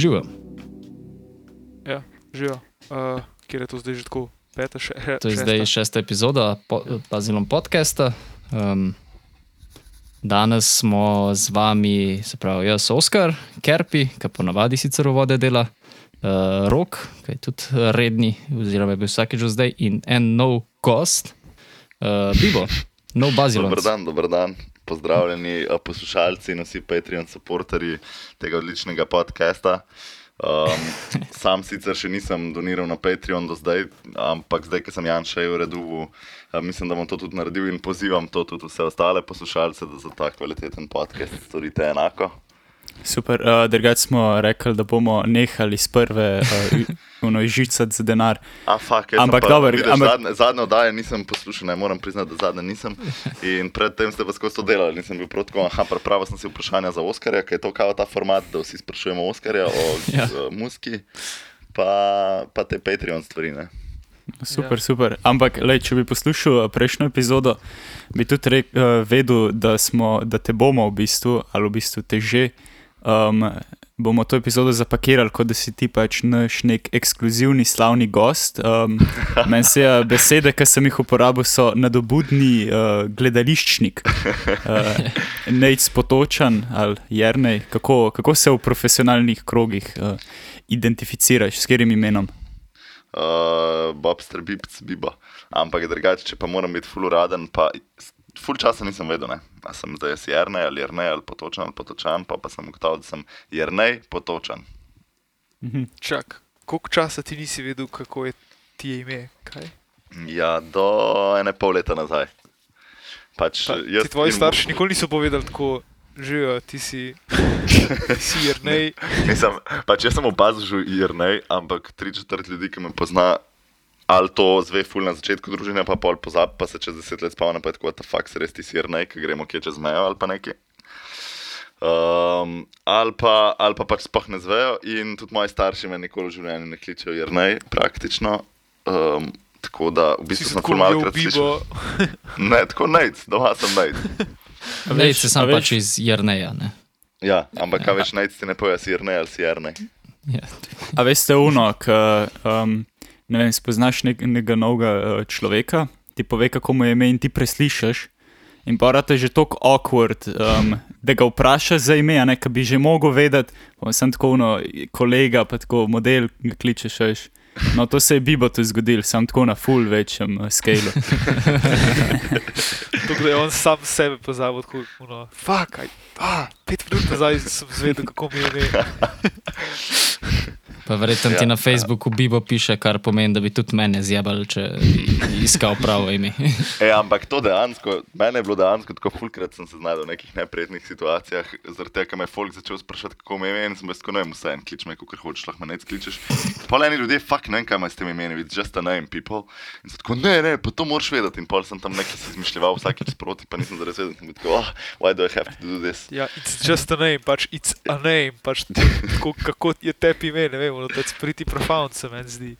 Živo. Ja, živijo. Uh, kjer je to zdaj že tako? Peta, še, To je zdaj šesta epizoda po, Pazilom podcasta. Um, danes smo z vami, se pravi, jaz, Oskar, Kerpi, ki ponavadi sicer vode dela, uh, Rok, ki je tudi redni, oziroma je bil vsakeč zdaj, in en nov gost, uh, Bibo, nov Bazilon. Dober dan, dober dan. Pozdravljeni eh, poslušalci in vsi Patreon podporterji tega odličnega podcasta. Um, sam sicer še nisem doniral na Patreon do zdaj, ampak zdaj, ko sem Janša v redu, uh, mislim, da bom to tudi naredil in pozivam to tudi vse ostale poslušalce, da za ta kvaliteten podcast storite enako. Super, uh, drugače smo rekli, da bomo nehali s prve uh, žicati za denar. A, fuck, Ampak pa, dobro, vidiš, ampak- Zadnje, zadnje oddaje nisem poslušal, ne moram priznati, da zadnje nisem. In predtem ste pa skozi to delali, nisem bil prav tako. Aha, pripravil sem si vprašanja za Oskarja, ker je to kao ta format, da vsi sprašujemo Oskarja o Ja. ja. muski, pa, pa te Patreon stvari. Ne? Super, Ja. super. Ampak, lej, če bi poslušal uh, prejšnjo epizodo, bi tudi rek, uh, vedel, da, smo, da te bomo v bistvu, ali v bistvu te že, um, bomo to epizodo zapakirali, kot da si ti pač naš nek ekskluzivni slavni gost. Um, Meni se je besede, ki sem jih uporabil, so nadobudni uh, gledališčnik. Uh, Nec potočan ali jernej, kako, kako se v profesionalnih krogih uh, identificiraš, s katerim imenom? Uh, Bob Strebipc, Bibo. Ampak drugače, če pa moram biti full uraden, pa full časa nisem vedel, ne. A sem zdaj jaz Jernej ali Jernej ali Potočan ali Potočan, pa, pa sem ugotovil, da sem Jernej Potočan. Čak, koliko časa ti nisi vedel, kako je ti ime? Kaj? Ja, do ene pol leta nazaj. Pač, jaz ti tvoji in- starši nikoli niso povedali tako, živijo, ti si, ti si Jrnej. Mislim, pač jaz sem opazil že Jernej, ampak tri četrt ljudi, ki me pozna, ali to zve ful na začetku družine, pa pol pozab, pa se čez deset let spomnim, pa je tako, da fakt se res ti si Jernej, ki gremo kje čez mejo ali pa nekaj. Um, ali, pa, ali pa pač sploh ne zvejo, in tudi moji starši me nikoli v življenju ne kličejo Jernej, praktično. Um, tako da v Si bistvu se sem ful malkrat Bibo. slišal. Ne, tako nec, doma sem nec. Veš- se sam veš- pač iz Jrneja. Ne? Ja, ampak kaj več nec ti ne poje, si Jernej ali si Jernej. Ja. A veste, uno, ki um, ne vem, spoznaš nek, nekega novega uh, človeka, ti pove, kako mu je ime, in ti preslišiš. In pa rata je že tako awkward, um, da ga vprašaš za ime, ne, ki bi že mogel vedeti. Pa sem tako, uno, kolega, pa tako model, ga kličeš. Veš. No, to se je Bibo tu zgodil, sem tako na full večjem uh, skalu. Tako da je on sam sebe pozabil, tako no, fuck, aj, ah, pet minut nazaj sem zvedel, kako mi je ime. Pa verjetno ti Ja. na Facebooku Bibo piše, kar pomeni, da bi tudi mene zjebal, če bi iskal pravo ime. E, ampak to dejansko, meni je bilo dejansko tako fulkrat, sem se znašel v nekih neprijetnih situacijah, zaradi tega, ker me je folk začel sprašovati, kako me ime in sem ne vem, vse en, klič me, kako hočeš, lahko me ne kličeš. Pol eni ljudje, fuck, ne vem, kaj imaš s tem imenom, it's just a name, people. In sem tako, ne, ne, pa to moraš vedeti. In pol sem tam nekaj si izmišljal vsakeč sproti, pa nisem zares vedel, sem tako, oh, why do I have to do this? Ja, it's just a name, pač it's a name, pač tako, kako je tebi ime, ne vem, no, that's pretty profound se meni zdi.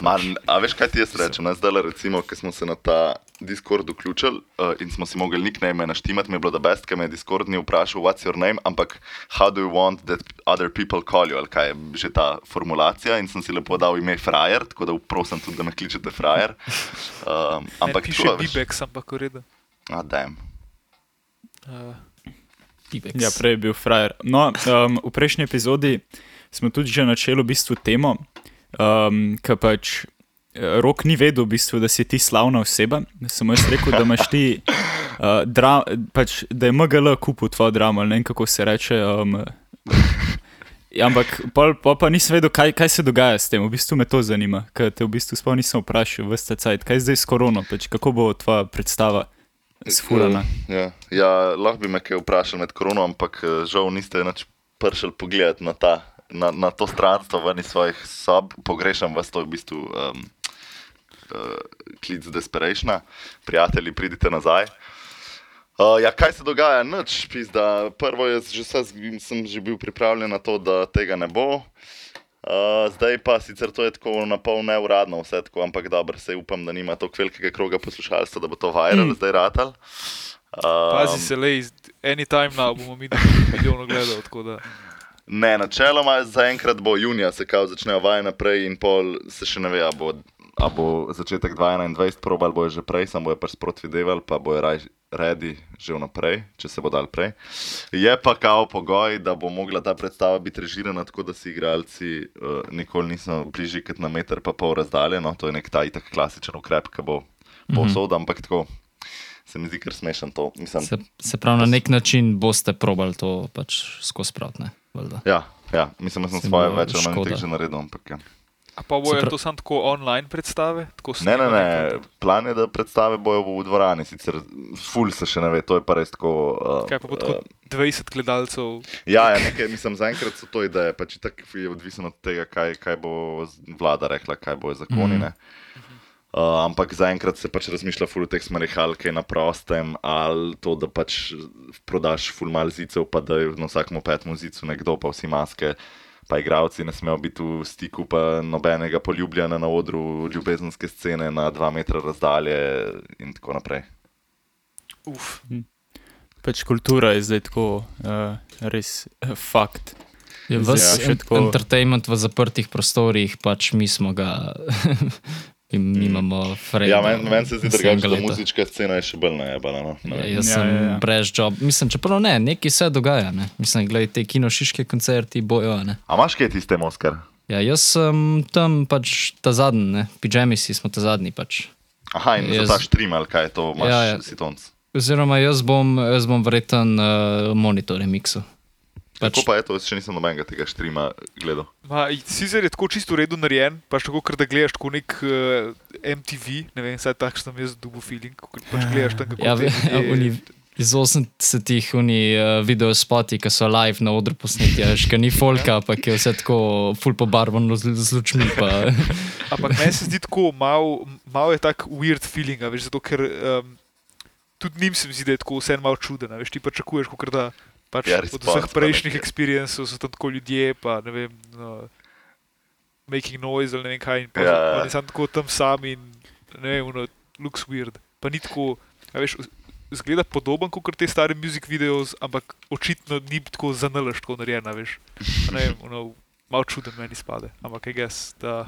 Man, a veš, kaj ti jaz rečem? Ne? Zdaj, recimo, ko smo se na ta Discord vključili uh, in smo si mogli nickname naštimati, mi je bilo da best, ker me je Discord ni vprašal, what's your name, ampak how do you want that other people call you, ali kaj je že ta formulacija. In sem si lepo dal ime Frajer, tako da prosim tudi, da me kličete Frajer. Um, Ampak ampak tako, veš. Bibex, ampak v redu. A, dajem. Uh. Ja, prej je bil frajer. No, um, v prejšnji epizodi smo tudi že načeli v bistvu temo, um, ki pač eh, rok ni vedel, v bistvu, da si ti slavna oseba. Samo jaz rekel, da imaš ti, uh, dra, pač, da je MGL kupil tvojo dramo, ne vem kako se reče. Um, ja, ampak pol, pol pa nisem vedel, kaj, kaj se dogaja s tem. V bistvu me to zanima, ker te v bistvu sploh nisem vprašal, veste, cajt, kaj je zdaj s korono, pač, kako bo tvoja predstava sfurana. Ja, ja, lahko bi me kaj vprašal med korono, ampak eh, žal niste več prišli pogledati na, ta, na, na to stranstvo ven iz svojih sob. Pogrešam vas to v bistvu um, uh, klic desperationa. Prijatelji, pridite nazaj. Uh, ja, kaj se dogaja? Noč, pizda. Prvo je, že vse, sem že bil pripravljen na to, da tega ne bo. Uh, zdaj pa sicer to je tako na pol neuradno, vse tako, ampak dobro, se upam, da nima tako velikega kroga poslušalstva, da bo to viral mm. zdaj ratal. Um, pazi se, lej, anytime now bomo mi milijon gledal, tako da. Ne, načeloma zaenkrat bo junija, se kao začnejo vaje naprej in pol se še ne ve, a bo, a bo začetek 2021 probal, bo že prej, samo bojo pač sprot videval, pa bojo raj redi že vnaprej, če se bo dal prej. Je pa kao pogoj, da bo mogla ta predstava biti režirana tako, da si igralci uh, nikoli niso bližji kot na meter pa pol razdalje, no, to je nek ta itak klasičen ukrep, ki bo povsod, ampak tako. Se mi zdi kar smešen to. Mislim, Se, se pravi, na nek način boste probali to pač skozi spraviti. Ja, ja, mislim, da sem Se svoje več ali manj že naredil. Ampak, ja. A pa bojo prav- to samo tako online predstave? Tako Ne, ne, ne. Plan je, da predstave bojo v dvorani, sicer ful se še ne ve, to je pa res tako. Uh, Kaj pa bo tako 20 gledalcev? Ja, ja nekaj, mislim, zaenkrat so to ideje, pač tako je odvisno od tega, kaj, kaj bo vlada rekla, kaj bo zakoni. Mm. Uh, ampak zaenkrat se pač razmišlja ful o teh smerih, ali kaj na prostem, ali to, da pač prodaš ful mal zicev, pa da je na vsakem petmu zicu nekdo, pa vsi maske. Pa igravci ne smejo biti v stiku, pa nobenega poljubljanja na odru, ljubezenske scene na dva metra razdalje in tako naprej. Uf. Pač kultura je zdaj tako uh, res uh, fakt. Je ves ja, ja, tako- entertainment v zaprtih prostorih, pač mi smo ga, mi nimamo frame. Ja, meni men se zdi, da je muzička scena je še bolj najebana. No? Ne vem. Jaz Ja, sem ja, ja. brez job. Mislim, čeprav ne, nekaj se dogaja. Ne. Mislim, gledaj, te kinošiške koncerti bojo. Ne. A imaš kaj tiste, Oskar? Ja, jaz sem tam pač ta zadnji, ne. pijamisi smo ta zadnji. Pač. Aha, in Jaz- za ta stream ali kaj to imaš, Ja, ja, ja. ja. si tonc. Oziroma, jaz bom, jaz bom verjeten uh, monitor miksu. Pač... Tako pa je to, jaz še nisem nobenega tega streama gledal. Ma, Caesar je tako čisto v redu narejen, pač tako, ker da gledaš tako nek uh, MTV, ne vem, saj takšen sem jaz dubu feeling, ko pač gledaš tam kako Ja, te ve- ja, ljudje- oni, iz 80-ih oni uh, video spoti, ki so live na odru posneti, ja, ki ni folka, ampak je vse tako full pobarvano z, z lučmi. Pa, Ampak meni se zdi tako, malo mal je tak weird feeling, a veš, zato ker um, tudi njim se mi zdi, da je tako vse malo čuden, a veš, ti pa čakuješ, kot da pač Ja, od vseh prejšnjih experiencev so tam tako ljudje, pa ne vem, no, making noise ali ne vem kaj, in pa Ja, ja, ja. oni so tako tam sami in ne vem, no, looks weird. Pa ni tako, a veš, zgleda podoben kot te stare music videos, ampak očitno ni tako zanalaš, tako narejen, a veš. Ne vem, no, malo čuden meni spade, ampak je gess, da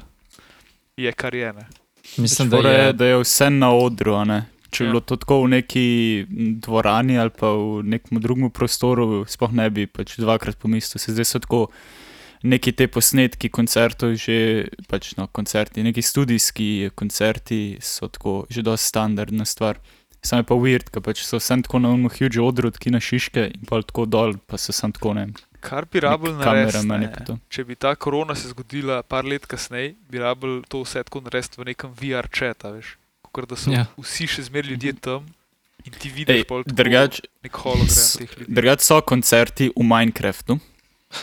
je kar je. Ne. mislim, da je, da je vse na odru. a ne. Če bi Ja. bilo to tako v neki dvorani ali pa v nekem drugem prostoru, sploh ne bi pač dvakrat pomislil. Se zdaj so tako neki te posnetki koncertov, že pač no, koncerti, neki studijski koncerti so tako že dosti standardna stvar. Sam je pa weird, ker pač so vsem tako na umu huge odru, ki na šiške in pa tako dol, pa so sem tako ne. Kar bi rabil narediti, pa to. če bi ta korona se zgodila par let kasneje, bi rabil to vse tako narediti v nekem VR chatu, veš. Kot da so Ja. ja. vsi še zmeraj ljudje tam in ti vidiš tako drugač, nek hologram s- teh ljudi. drugač so koncerti v Minecraftu.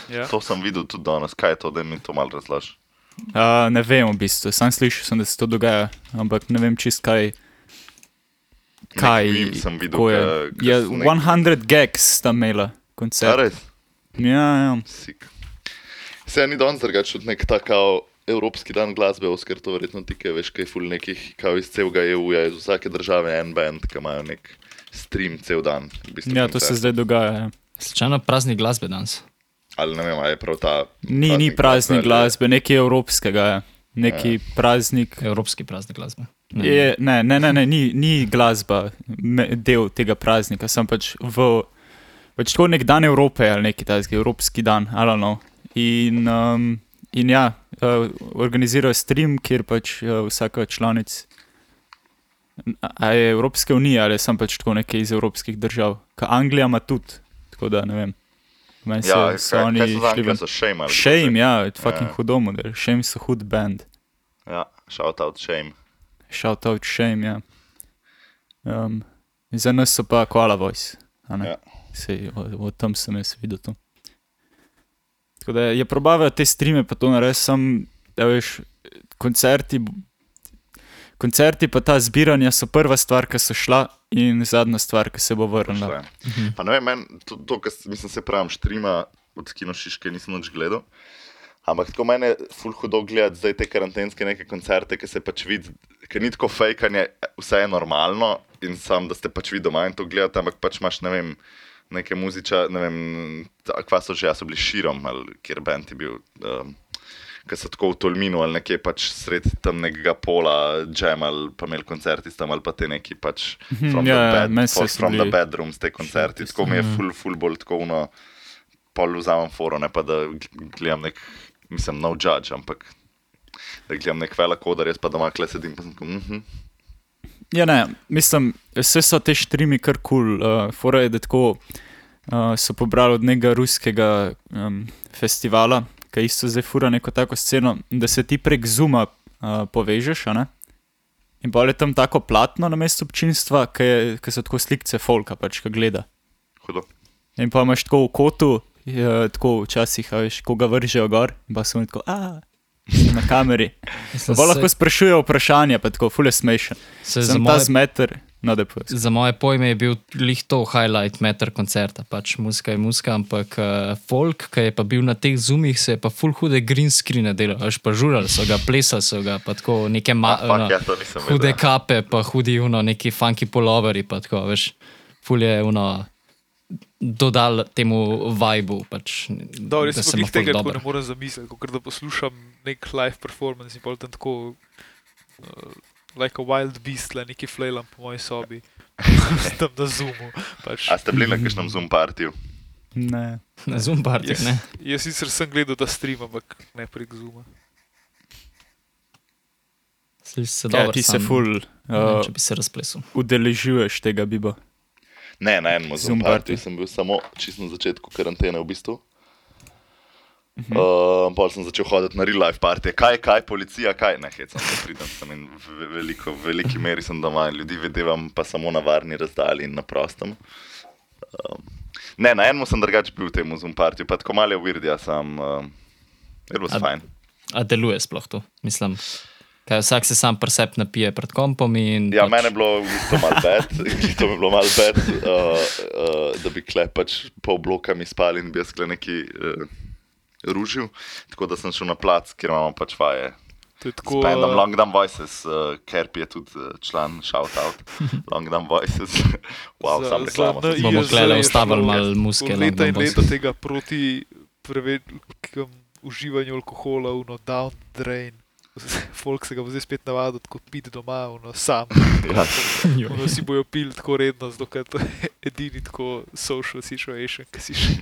Ja. To sem videl tudi danes, kaj je to, da mi to malo razlaš. Uh, ne vem, v bistvu, sam slišal sem, da se to dogaja, ampak ne vem čist kaj. Kaj Nek sem videl, ko je? Ja, so nek- 100 gags sta imela A koncert. Ja, ja. Sik. Se ni danes drugače tudi nek ta kao Evropski dan glasbe, Oskar, to verjetno ti kaj veš, kaj je ful nekih, kao iz celega EU-ja, iz vsake države en band, ki imajo nek stream cel dan. V bistvu ja, to se zdaj dogaja. Ja. slučajno praznik glasbe danes. Ali ne vem, ali je prav ta. Ni, ni praznik ali- glasbe, nekaj evropskega. Ja. Neki ja. praznik. Evropski praznik glasbe. Ne, Je, ne, ne, ne, ne ni, ni glasba me, del tega praznika, sem pač v. Pač tako nek dan Evrope ali neki tajski evropski dan, ali no. In, um, in ja, uh, organizirajo stream, kjer pač uh, vsaka članic. A je Evropske unije ali sem pač tako nekaj iz evropskih držav. Ka Anglija ima tudi, tako da ne vem. Meni se Ja, so kaj, oni kaj šli Anglijo, ven. so shame ali Shame, ja, fucking Ja. hudomo, da shame so hud band. Ja, shout out shame. Shout out shame, ja. Um, za nas so pa Koala Voice. Ja. Sej, o, o tem sem jaz videl to. Tako da je probavajo te streame, pa to narediti, sam, da veš, koncerti, koncerti pa ta zbiranja so prva stvar, ki so šla in zadnja stvar, ki se bo vrnila. Mhm. Pa ne vem, meni to, to kar mislim, se pravim, štrima od kinošiške nisem več gledal. Ampak tako meni je ful hudo gledati zdaj te karantenske neke koncerte, ki se pač vidi, ker ni tako fejkanje, vse je normalno in sam, da ste pač vi doma in to gledate, ampak pač imaš, ne vem, neke muziča, ne vem, kva so že, a so bili širom ali kjer bend je bil. Um, Ki so tako v Tolminu ali nekje pač sredi tam nekega pola, jam ali pa imeli koncerti tam ali pa te neki pač Mhm, from, ja, ja, the, bed, se from, so from the bili- bedrooms te koncerti. Tako mi je full, full bolj tako uno, pol vzamem foro, ne pa da gledam nek, mislim, no judge, ampak da gledam nek velik odar, jaz pa doma kle sedim pa sem tako, mhm. Ja, ne, mislim, vse so te štrimi kar kul. Cool. Uh, Fora je, da tako uh, so pobrali od nekega ruskega um, festivala, ki isto zdaj fura neko tako sceno, da se ti prek Zuma uh, povežeš. a ne. In pa je tam tako platno na mestu občinstva, ki so tako slikce folka, pač ki gleda. hudo. In pa imaš tako v kotu, je, tako včasih, veš, ko ga vržejo gor, in pa so oni tako, a na kameri. Mislim, Pa lahko sprašujejo vprašanja, pa tako, fule smešen. se, za, Sem ta moje, zmeter, no za moje pojme je bil lih to highlight meter koncerta. Pač muzika je muzika, ampak uh, folk, ki je pa bil na teh zumih, se je pa full hude green screen delal. Až pa žurali so ga, plesali so ga, pa tako neke ma, Ah, fuck, ono, ja, hude vedel. kape, pa hudi uno, neki funky poloveri, pa tako, veš, ful je uno. Dodal temu vibu. Pač, Dobro, jaz da se se ima jih tega tako dobro. ne morem zamisliti, kot da poslušam nek live performance in pol tam tako, uh, like a wild beast, le neki flailam po moji sobi, tam na zoomu. Pač. A ste bili na kakšnem Zoom partiju? Ne. Na Zoom partih, Jaz, ne. jaz sicer sem gledal ta stream, ampak ne prek zooma. Slišiš se Ja, dobro. ti se sam ful ne vem, uh, Če bi se razplesal. udeležuješ tega biba. Ne, na enem partiju party. sem bil samo čisto na začetku karantene v bistvu. Mhm. Uh, pol sem začel hoditi na real life partije. Kaj, kaj, policija, kaj, ne, hecam se pridem sem in v ve- veliko, v veliki meri sem doma in ljudi videvam pa samo na varni razdalji in na prostem. Um, ne, na enem sem drugače bil v tem Zoom partiju, pa tako malo je weird, ja sem, um, it was A- fine. A deluje sploh to? Mislim, kaj vsak se sam presep napije pred kompom in. Ja, pač, mene je bilo bistvu malo bed, to mi je bilo malo bed, uh, uh, da bi kle pač pol bloka mi spali in bi jaz kle neki uh, ružil. Tako da sem šel na plac, kjer imamo pač vaje. To je Tako, tako. s bandom uh, Long Dumb Voices, uh, Kerp je tudi uh, član Shout Out, Long Dumb Voices. wow, za- sam reklama. NIJZ Bomo je klele ustavili malo od muske. Leta in leta tega proti prevelikemu uživanju alkohola, uno down drain. Folk se ga bo zdaj spet navadil, kot piti doma, uno sam. Ja. Uno si bojo pili tako redno, zato ker to je edini tako social situation, ki si še.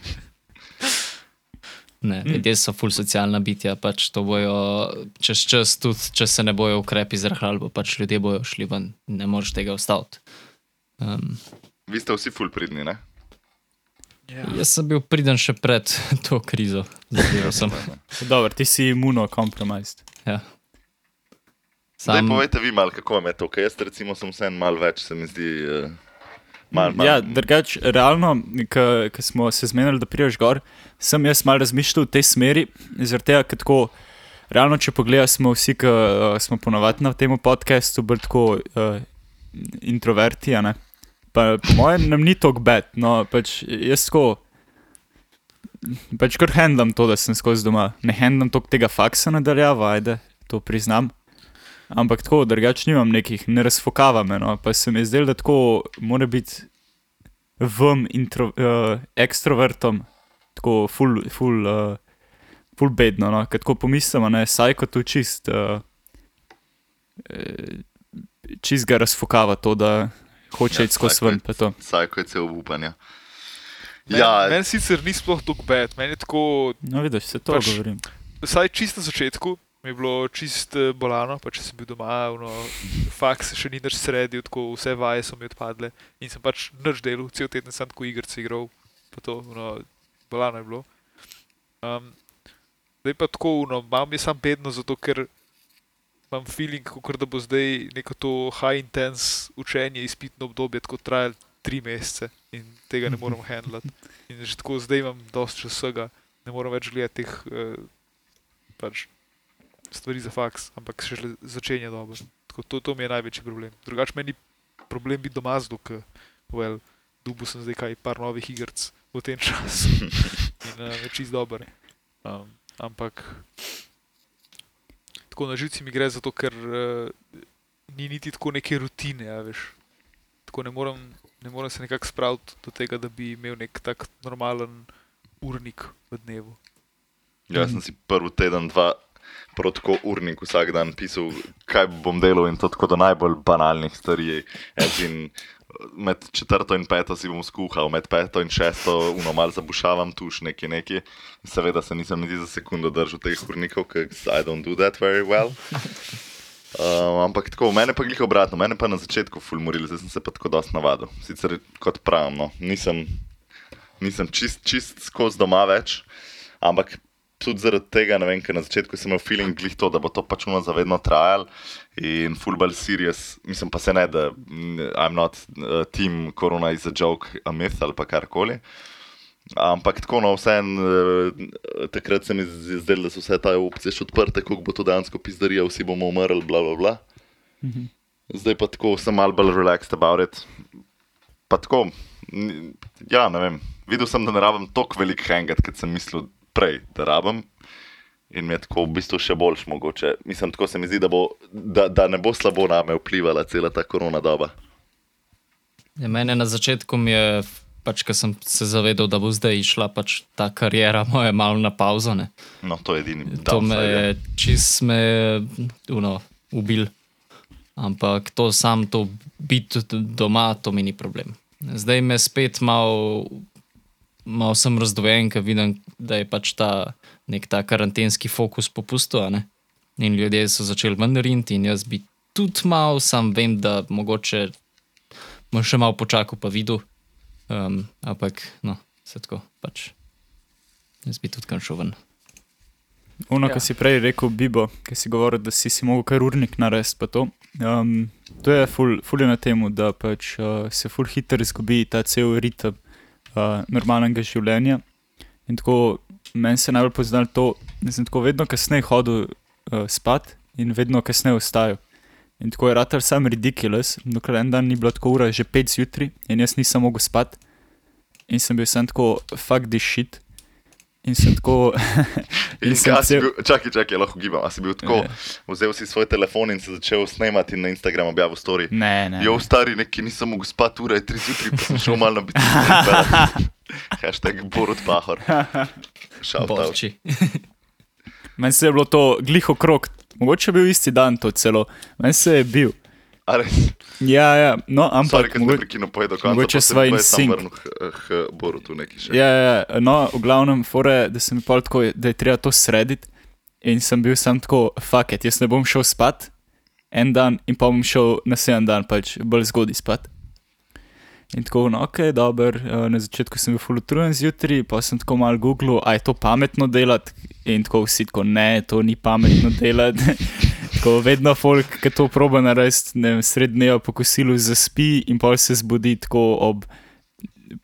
Ne, Mm. ljudje so ful socialna bitja, pač to bojo čez čas, tudi če se ne bojo ukrepi zrahljali, bo pač ljudje bojo šli ven, ne moreš tega ustaviti. Um, Vi ste vsi full pridni, ne? Ja. jaz sem bil priden še pred to krizo, zadeval sem. Dobro, ti si imunokompromised. Ja. Sam, povejte vi malo, kako vam je to, ker jaz recimo sem vse en mal več, se mi zdi. Mal, mal, Ja, drugač, realno, ko smo se zmenili, da priješ gor, sem jaz mal razmišljal v tej smeri, zaradi tega, ker tako, realno, če pogledaš, smo vsi, ki uh, smo ponovadi na tem podkastu, bolj tako uh, introverti, ne. Pa po mojem nam ni tako bed, no pač jaz tako. Pač kar handlam to, da sem skozi doma. Ne handlam toliko tega faksa nadaljava, ajde, to priznam. Ampak tako, drugače nimam nekih, ne razfokava me. No. Pa se mi je zdelo, da tako mora biti vam, intro, uh, ekstrovertom, tako full, full, uh, full bedno. No. Ker tako pomislimo, ne, saj kot to čist, uh, čist ga razfokava to, da hoče Ja, iti skozi ven. pa to. Psycho je cel upanja. Men, Ja, meni sicer ni sploh tako bed, meni je tako, No, vidiš, se to Pač- govorim. vsaj čist na začetku. Mi je bilo čist eh, bolano, pa če sem bil doma, no, faks še ni več sredil, tako vse vaje so mi odpadle in sem pač nič delal, cel teden sem tako igrice igral, pa to, no, bolano je bilo. Um, zdaj pa tako, no, imam je sam bedno, zato ker imam feeling, kot da bo zdaj neko to high intense učenje, izpitno obdobje, tako trajalo tri mesece in tega ne morem handlati. In že tako zdaj imam dosti časa ne morem več gledati teh uh, pač stvari za faks, ampak še šele začenja dobro. Tako, to, to mi je največji problem. Drugače meni problem biti doma z dok, well, dubu sem zdaj kaj par novih igrc v tem času in uh, je čist dober. Um, ampak tako na živci mi gre zato, ker uh, ni niti tako neke rutine, a veš. Tako ne morem ne morem se nekako spraviti do tega, da bi imel nek tak normalen urnik v dnevu. Jaz sem si prvi teden, dva, protko urnik vsak dan pisal, kaj bom delal in to tako do najbolj banalnih stvari. In, Med četrto in peto si bom skuhal, med peto in šesto unomal zabušavam tuš neki neki. Seveda se nisem niti za sekundo držal teh urnikov, ker I don't do that very well. Um, ampak tako, mene pa glih obratno, mene pa na začetku fulmorili, zdaj sem se pa tako dosti navadil. Sicer kot pravim, no, nisem, nisem čist, čist skozi doma več, ampak tudi zaradi tega, vem, ker na začetku sem imel feeling glih to, da bo to pač uno zavedno trajalo in football serious, mislim pa se ne, da mm, I'm not uh, team Corona is a joke, a myth ali pa karkoli. Ampak tako, no, vseen, uh, takrat se mi je zdelo, da so vse te opcije še odprte, kako bo to dejansko pizdarija, vsi bomo umrli, bla bla bla. Mhm. Zdaj pa tako, sem malo bolj relaxed about it. Pa tako, ja, ne vem, videl sem, da ne rabim toliko velik hangat, kot sem mislil prej, da rabim. In mi je tako v bistvu še boljš mogoče. Mislim, tako se mi zdi, da, bo, da, da ne bo slabo name vplivala cela ta korona doba. Ja, mene na začetku je, pač, ko sem se zavedal, da bo zdaj išla pač ta karijera moja malo na pauzo. Ne. No, to je edini To me downside, ja. je čist me, uno, ubil. Ampak to sam, to biti doma, to mi ni problem. Zdaj me spet malo, malo sem razdvojen, ker vidim, da je pač ta nek ta karantenski fokus popustil. a ne. In ljudje so začeli ven riniti, in jaz bi tudi mal, sam vem, da mogoče bom še malo počakal, pa videl. Um, ampak, no, se tako pač. Jaz bi tudi kam šel ven. Ono, Ja. kar si prej rekel, Bibo, ki si govoril, da si si mogel kar urnik narediti. pa To, um, to je ful, ful je na tem, da pač, uh, se ful hitro izgubi ta cel ritem uh, normalnega življenja. In tako meni se je najbolj poznalo to, da sem tako vedno kasneje hodil uh, spat in vedno kasneje vstajal. In tako je ratar sam ridiculous, dokler en dan ni bilo tako ura že 5 zjutraj in jaz nisem mogel spat. In sem bil sem tako, fuck this shit. In sem tako. In sem kaj si cel- bil, čakaj, čakaj, lahko gibam. A si bil tako, Ja. vzel si svoj telefon in se začel snemati in na Instagram objavil story. Ne, ne. Jo, stari, neki nisem mogel spati, ura je 3 zjutraj, pa sem šel malo na biti. Hashtag Borut Pahor. Borči. Meni se je bilo to gliho krok, mogoče je bil isti dan to celo, meni se je bil. A res? Ja, ja, no, ampak. ker sem mogo- prekinil povedal konca. mogoče pa se sva in sam sync. vrnil k, k Borutu neki še. Ja, ja, ja, no, v glavnem, fore, da sem pol tako, da je treba to srediti. In sem bil sam tako, fuck it, jaz ne bom šel spat en dan in pa bom šel naslednji dan, pač bolj zgodaj spat. In tako, no, ok, dober, eh, na začetku sem bil fulutrujen zjutraj, pa sem tako mal googlil, a je to pametno delati. In tako vsi tako, ne, to ni pametno delati. Tako vedno folk, ki to proba narediti, ne vem, srednjejo po kosilu zaspi in pa se zbudi tako ob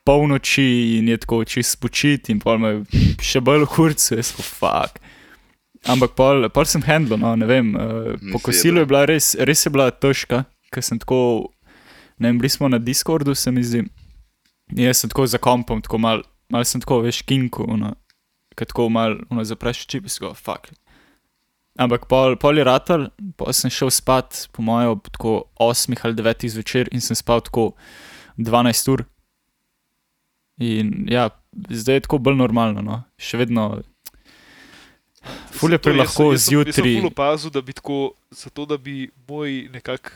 polnoči in je tako čist spočit in pol me še bolj kurcu, jaz pa fuk. Ampak pol, pol sem handlo, no, ne vem, uh, po kosilu je bila res, res je bila težka, ker sem tako, ne vem, bili smo na Discordu, se mi zdi. In jaz sem tako za kompom, tako mal, mal sem tako, veš, kinku, ono, ker tako mal, ono, zapraš čip, si go, fuck. Ampak pol, pol je ratal, pa sem šel spat, po mojem, ob tako 8 ali 9 zvečer in sem spal tako 12 ur. In ja, zdaj je tako bolj normalno, no. še vedno. Ful je Zato prej jaz- lahko jaz sem- zjutraj. opazil, da bi tako, zato da bi moj nekak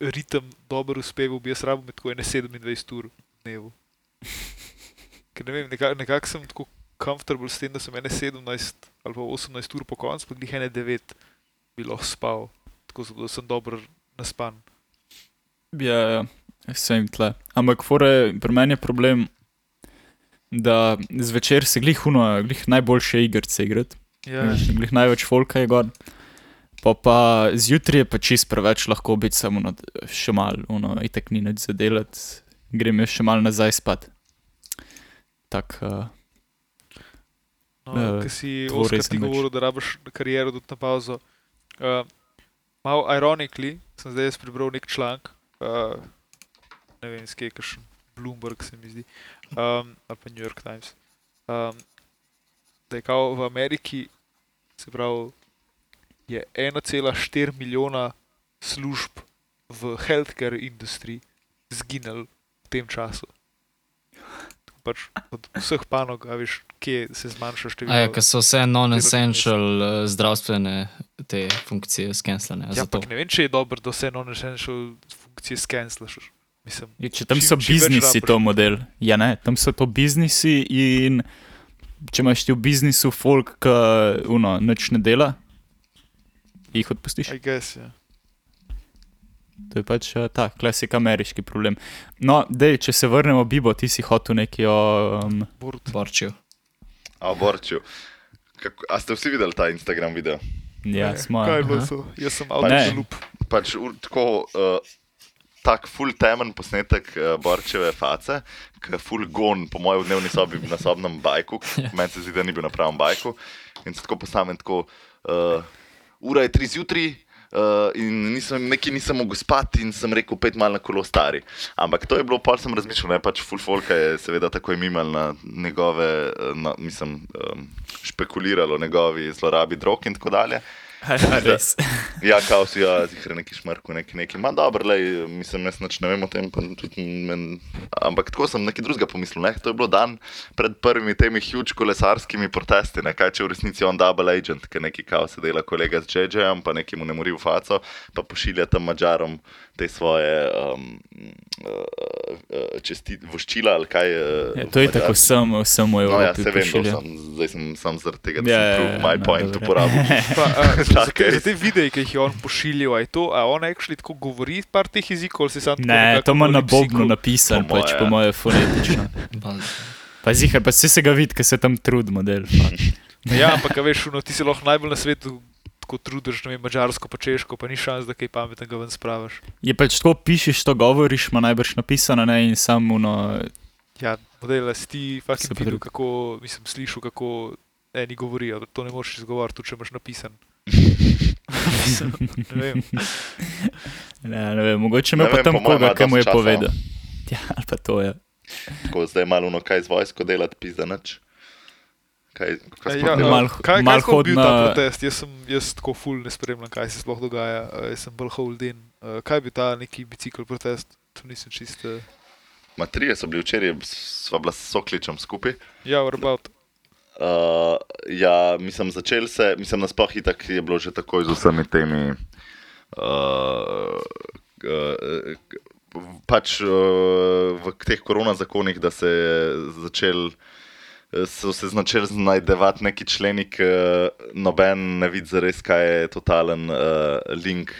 ritem dobro uspeval, bi jaz rabil med tako ene 27 ur dnevu. Ker ne vem, nekako nekak sem tako comfortable s tem, da sem ene 17 ali pa 18 ur po koncu, pa glih ene 9 bi lahko spal, tako da sem dobro naspan. Ja, ja, sem tle. Ampak fore, pri meni je problem, da zvečer se glih uno, glih najboljše igrice igrati. Ja, Ja. Glih največ folka je gor. Pa, pa zjutraj je pa čist preveč lahko biti samo na, še malo, ono, itek ni nič za delati, grem še malo nazaj spat. Tak, uh, no, eh, ki si Oskar ti govoril, da rabiš kariero tudi na pauzo. Uh, malo ironically sem zdaj prebral nek članek, uh, ne vem, skaj kakšen Bloomberg se mi zdi, um, ali pa New York Times. Um, da je kao v Ameriki, se pravi, je 1,4 milijona služb v healthcare industriji zginil tem času. Pač od vseh panog, a veš, kje se zmanjša število. Ja, ker so vse non-essential uh, zdravstvene te funkcije skenslane. Ja, ampak ne vem, če je dobro, da vse non-essential funkcije skenslaš. Mislim, Ja, Če tam čim- so biznisi, to model. Ja, ne, tam so to biznisi in če imaš ti v biznisu folk, ki uno, nič ne dela, jih odpustiš. I guess, ja. To je pač eh, ta klasik ameriški problem. No, dej, če se vrnemo, Bibo, ti si hotel nekaj o. Um. Borčil. A borčil. Kako, a ste vsi videli ta Instagram video? ja, Ne, smo. Kaj je bilo to? Jaz sem the loop. Pač ur, tako uh, tak full temen posnetek uh, borčeve face, ki je full gon po mojem dnevni sobi na sobnem bajku, meni se zdi, da ni bil na pravem bajku. In se tako postavim, tako, uh, ura je tri zjutraj. Uh, in nisem, nekaj nisem mogel spati, in sem rekel, pet mal na kolo stari. Ampak to je bilo, pa sem razmišljal, ne pač full folk je seveda tako imimal na njegove, eh, na, mislim, um, špekuliralo o njegovi zlorabi drog in tako dalje. Res. Ja, kao si, ja, zihre neki šmrku, neki neki. Ma dobro, lej, mislim, jaz nič ne vem o tem, pa tudi men... ampak tako sem nekaj drugega pomislil. Ne? To je bilo dan pred prvimi temi huge kolesarskimi protesti, ne? kaj če v resnici on double agent, ki neki kao se dela kolega z JJ-jem, pa neki mu ne mori v faco, pa pošilja tam mačarom te svoje um, uh, uh, česti, voščila ali kaj. Uh, Ja, to je tako sem, sem v No, ja, Evropi se vem, sem, zdaj sem sam zaradi tega, da Ja, sem ja, ja, my no, point dobro. uporabil. Pa, a, te, za te videe, ki jih je on pošiljal, a je to, a on actually tako govori par teh jezikov, ali si sam tako Ne, to ima na bobnu napisan, Po pač moje, po moje fonetično. Pa zihar, pa se se ga vidi, ker se tam trud model. Ja, ampak a veš, no, ti si lahko najbolj na svetu tako trudiš, ne vem, mačarsko, pa češko, pa ni šans, da kaj pametnega ven spravaš. Je pač tako pišeš, to govoriš, ima najbrž napisano, ne, in samo no, Ja, model, si ti Se pa videl, kako, mislim, slišal, kako eni govorijo, to ne moreš izgovoriti, če imaš napisan. Ne vem. ne, ne vem, mogoče ima pa tam koga, ki mu je časa. povedal. Ja, ali pa to je. Tako zdaj malo no kaj z vojsko delati, pizda nič. Kaj, kaj Ja. Mal- kaj, mal kaj bil ta na- protest? Jaz, sem, jaz tako ful ne spremljam, kaj se sploh dogaja. Uh, jaz sem bolj hold in. Uh, kaj bi ta neki bicikl protest? To nisem čist. Uh, Ma trije so bili včeraj, sva bila s Sokličem skupaj. ja, what about? Uh, ja, mislim, začel se, mislim, nasploh je bilo že takoj z vsemi temi. Uh, uh, pač uh, v teh korona zakonih, da se je začel. eh, So se začeli znajdevati neki členi, ki noben ne vidi zares, kaj je totalen uh, link.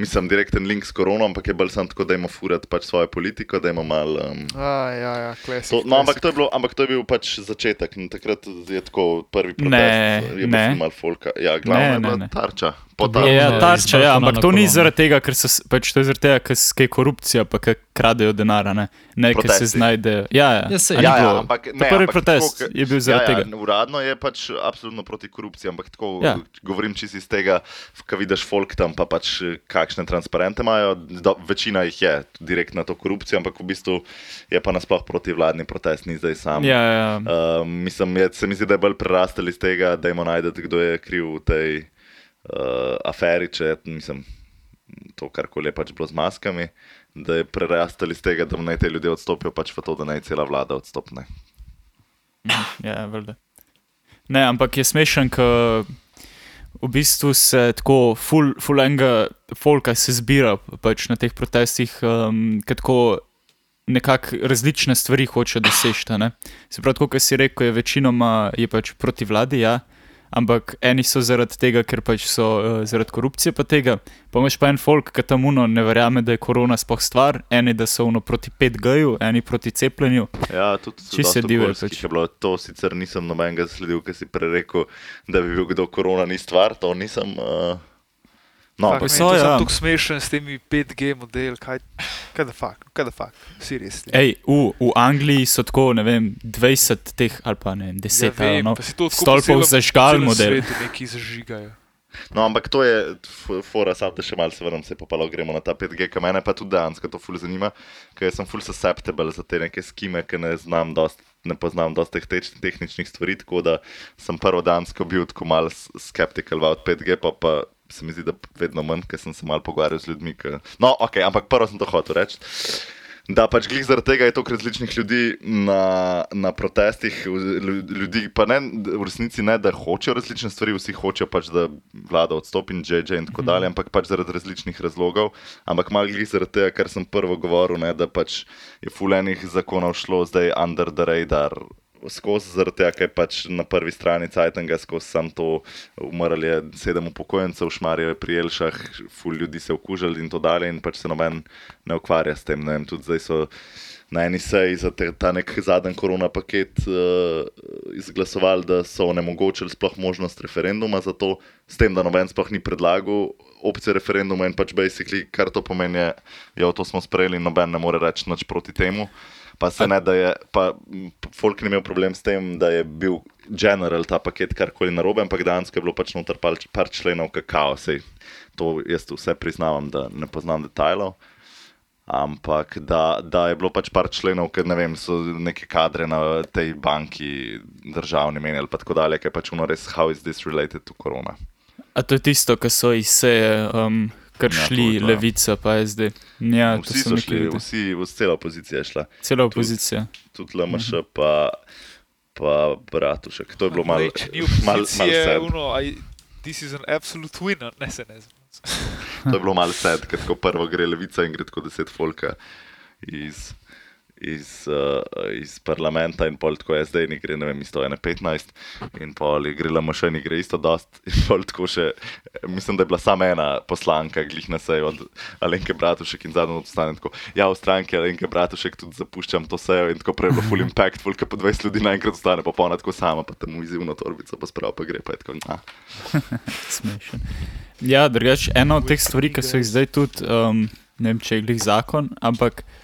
Mislim, direkten link s korono, ampak je bolj samo tako, da imamo furati pač svojo politiko, da imamo malo. Um, A, ja, ja, klasik. To, no, ampak to, je bilo, ampak to je bil pač začetek. in Takrat je tako prvi protest. Ne, je bil ne. ful malo folka. Ja, glavno Ne, je bila ne, ne. tarča. Po To je tarči. Ja, Tarča, ja, ampak to ni zaradi tega, ker so pač to je zaradi tega, ker je korupcija, pa ker kradejo denar, a ne, ne ker se znajdejo. Ja, ja. Ja, ni Ja, ja, bilo? ampak ne, prvi ampak protest tako, je bil zaradi ja, tega. Ja, uradno je pač absolutno proti korupciji, ampak tako Ja. ja. govorim čisto iz tega, ko vidiš folk tam, pa pač eh, kakšne transparente imajo. Do, večina jih je direkt na to korupcijo, ampak v bistvu je pa nasploh proti vladni protest, ni zdaj sam. Ja, ja. Uh, mislim, je, se mi zdi, da je bolj prerastel iz tega, da imamo najdete, kdo je kriv v tej uh, aferi, če je mislim, to, kar koli je pač bilo z maskami, da je prerastel iz tega, da naj te ljudje odstopijo, pač v to, da naj cela vlada odstopne. Ja, valjda. Ne, ampak je smešen, ker v bistvu se tako ful, ful enega folka se zbira pač na teh protestih, um, ker tako nekako različne stvari hoče doseči. Se pravi, kot si rekel, je večinoma je pač proti vladi, ja. Ampak eni so zaradi tega, ker pač so uh, zaradi korupcije, pa tega. Pa imaš pa en folk, ki tam uno ne verjame, da je korona sploh stvar, eni da so uno proti 5G-ju, eni proti cepljenju. Ja, tudi Čisto se okoljskih pač. bilo. To sicer nisem nobenega zasledil, ker si prerekel, da bi bil kdo korona ni stvar, to nisem. Uh... No, Fak, ampak so, to ja. sem tako smešen s temi 5G modeli, kaj, kaj da fakt, kaj da fakt, seriously. Ej, v, v Angliji so tako, ne vem, 20 teh ali pa ne, 10 ja, vem, ali no, stolpov zažgal model. neki zažigajo. No, ampak to je, fora, sam te še malce vrnem, se pa pa gremo na ta 5G, ki mene pa tudi dejansko to ful zanima, ker sem ful susceptible za te neke skime, ki ne znam dost, ne poznam dosti teh teč- tehničnih stvari, tako da sem prvo dansko bil tako mal s- skeptical about 5G, pa pa se mi zdi, da vedno manj, ker sem se mal pogovarjal z ljudmi. Ki... No, ok, ampak prvo sem to hotel reči. Da, pač glih zaradi tega je toliko različnih ljudi na, na protestih, lju- ljudi pa ne, v resnici ne, da hočejo različne stvari, vsi hočejo pač, da vlada odstopi in JJ in tako dalje, ampak pač zaradi različnih razlogov. Ampak malo glih zaradi tega, kar sem prvo govoril, ne, da pač je fulenih zakonov šlo zdaj under the radar. Skozi zaradi tega, ker je pač na prvi strani Cajtanga skozi sam to umrlo je sedem upokojencev, šmarje pri Elšah, ful ljudi se je okužili in to dalje, in pač se noben ne ukvarja s tem. Vem, tudi zdaj so na eni seji za te, ta nek zadnji korona paket uh, izglasovali, da so onemogočili sploh možnost referenduma za to, s tem, da noben sploh ni predlagal opcije referenduma in pač basically, kar to pomeni, je, to smo sprejeli in noben ne more reči nič proti temu. Pa se ne, da je, pa folk ni imel problem s tem, da je bil general ta paket karkoli narobe, ampak dejansko je bilo pač noter par, par členov kakao, sej to jaz vse priznavam, da ne poznam detajlov. Ampak da, da je bilo pač par členov, ker ne vem, so neke kadre na tej banki državni menjali, pa tako dalje, ker pač uno res, how is this related to corona. A to je tisto, kar so iz seje um, kar Ja, to šli, to, ja. levica, pa SD. Ja, to Vsi so šli, videl. vsi, vsi, cela opozicija je šla, Cela opozicija. tudi LMŠ, pa, pa Bratušek. To je bilo malo, malo, sad. this is an absolute winner, ne se ne znam. To je bilo malo sed, ker tako prvo gre levica in gre tako deset folka iz, iz, uh, iz parlamenta in pol tako SD in gre, ne vem, isto ene 15 in pol je gre LMŠ in gre isto dost in pol tako še, mislim, da je bila sama ena poslanka glih na sejo od Alenke Bratušek in zadnjo odstane tako, ja, v stranki Alenke Bratušek tudi zapuščam to sejo in tako prej je bilo full impact, full, po 20 ljudi naenkrat ostane pa polna tako sama, pa temu izivno torbico pa sprav pa gre, pa je tako, ah. Smešen. Ja, drugače, ena od teh stvari, ki so jih zdaj tudi, um, ne vem, če je glih zakon, ampak uh,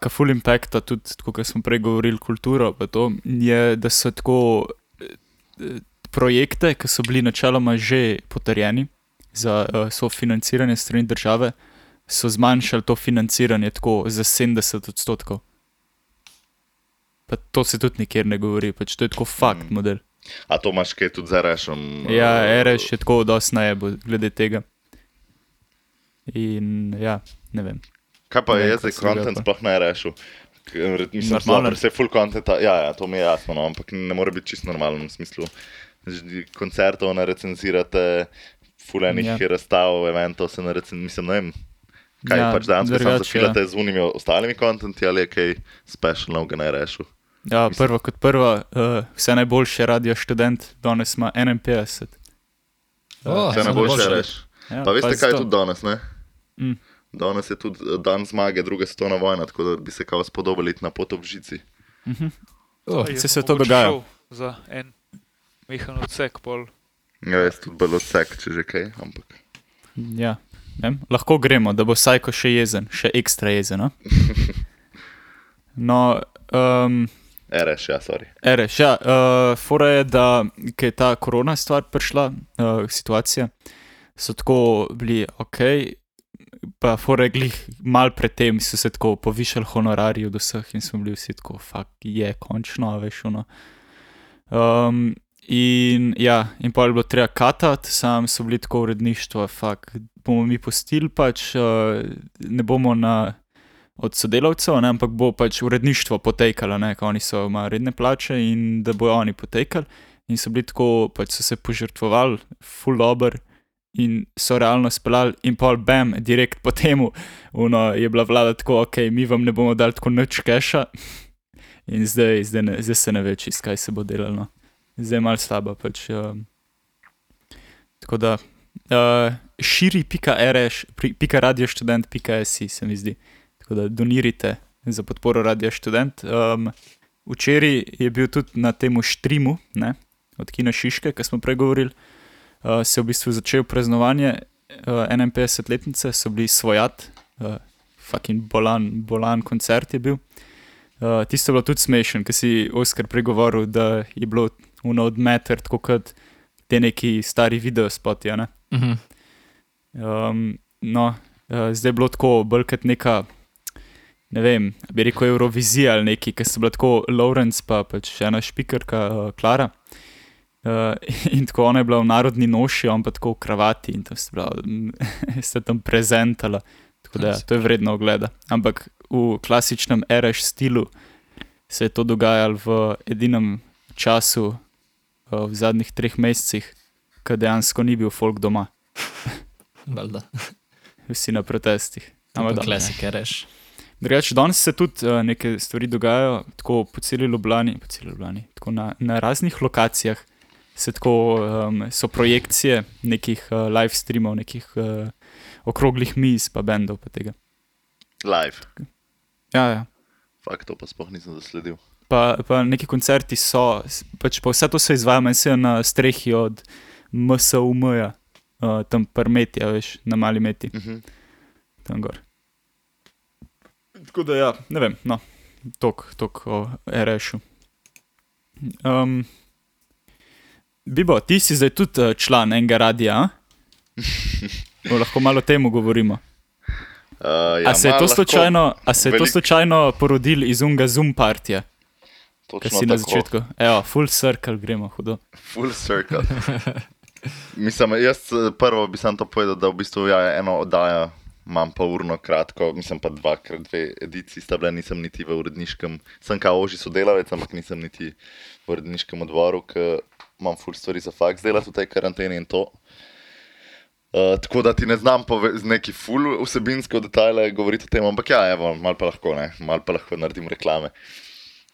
ka full impacta tudi, kot smo prej govorili, kulturo, to je, da so tako eh, projekte, ki so bili načeloma že potrjeni za uh, sofinanciranje strani države, so zmanjšali to financiranje tako za 70 odstotkov. Pa to se tudi nikjer ne govori, pač to je tako fakt Mm. model. A to imaš kaj tudi za rešom? Ja, RS je tako dosti najebo glede tega. In ja, ne vem. Kaj pa Ne je zdaj se pa. sploh ne rešil? Mislim, da vse full content, ja, ja, to mi je jasno, no, ampak ne more biti čisto normalen v smislu. Koncertov ne recenzirate, fulejnih Ja. ja. razstav, eventov se ne recenzirate, mislim, ne vem. Kaj Ja, pač danes, ko sem zafilate ja. z unimi ostalimi kontenti ali je kaj specialnega ne rešil? Ja, Mislim- prvo kot prvo, uh, vse najboljše radio študent, danes ima 51. O, Vse samo najboljše boljše. reš. Ja, Pa veste, kaj je to. tudi danes, ne? Mm. Danes je tudi eh, dan zmage, druga svetovna vojna, tako da bi se kao spodobili iti na pot ob žici. O, Jaz se bom se to mogoče dogaja. Za en mehan odsek, pol. Ja, jaz tudi bolj odsek, če že kaj, ampak. Ja, ne lahko gremo, da bo Sajko še jezen, še ekstra jezen. No, no um, Reš, ja, sorry. Ereš, ja, uh, fora je, da ko je ta korona stvar prišla, uh, situacija, so tako bili ok, pa fora je glih mal predtem so se tako povišali honorarji od vseh in smo bili vsi tako, fakt je končno, veš, ono. Um, in ja, in pa je bilo treba katati, sam so bili tako uredništvo, fakt bomo mi postili pač, uh, ne bomo na od sodelavcev, ne, ampak bo pač uredništvo potekalo, ne, ko oni so imajo redne plače in da bojo oni potekali. In so bili tako, pač so se požrtvovali, full dobr in so realno speljali, in pol bam, direkt po temu, uno, je bila vlada tako, ok, mi vam ne bomo dali tako nič keša. In zdaj, zdaj, ne, zdaj se ne ve, kaj se bo delalo. no. Zdaj je malo slabo. Pač, um, tako da, uh, širi.rš, pika radioštudent.si se mi zdi. Tako da donirite za podporo Radio Student. Um, včeraj je bil tudi na tem štreamu, ne, od Kina Šiške, ki smo pregovorili, uh, se je v bistvu začel praznovanje uh, 51-letnice, so bili svojat, uh, fucking bolan, bolan koncert je bil. Uh, tisto je bilo tudi smešen, ker si Oskar pregovoril, da je bilo uno odmeter, tako kot te neki stari videospoti. a ne. Mhm. Um, no, uh, zdaj je bilo tako, bolj kot neka, ne vem, bi rekel Eurovizija ali neki, ki so bila tako Lawrence, pa pač še ena špikerka, uh, Klara. Uh, in tako ona je bila v narodni noši, on pa tako v kravati in tam sta, bila, sta tam prezentala. Tako da ja, to je vredno ogleda. Ampak v klasičnem RS stilu se je to dogajalo v edinem času, uh, v zadnjih treh mesecih, ko dejansko ni bil folk doma, Valjda. vsi na protestih. Ampak. Klasike reš. Drugače, danes se tudi uh, neke stvari dogajajo, tako po celi Ljubljani, po celi Ljubljani tako na, na raznih lokacijah. Se tako, um, so projekcije nekih uh, live streamov, nekih uh, okroglih miz, pa bendov. Pa, tega. Live. ja, ja. Fakt, to pa sploh nisem zasledil. pa, pa neki koncerti so, pač pa vse to se izvaja, meni se na strehi od MSUM-ja, uh, tam prmeti, veš, na mali meti, Mhm. tam gor. Tako da, ja, ne vem, no, tok, tok o RŠ-u. Um, Bibo, ti si zdaj tudi eh, član enega radia, a? O, lahko malo o tem govorimo. Uh, A se je to slučajno, a se je to velik- slučajno porodil iz unga Zoom partija, Točno si na tako. začetku? Evo, full circle gremo, hudo. Full circle. mislim, jaz eh, prvo bi sam to povedal, da v bistvu ja, eno oddajo imam pa urno kratko, mislim pa dvakrat dve ediciji sta bile, nisem niti v uredniškem, sem kao oži sodelavec, ampak nisem niti v uredniškem odboru, ker imam full stvari za faks delati v tej karanteni in to. Uh, tako da ti ne znam z neki full vsebinske detajle govoriti o tem, ampak ja, evo, mal pa lahko, ne, mal pa lahko naredim reklame.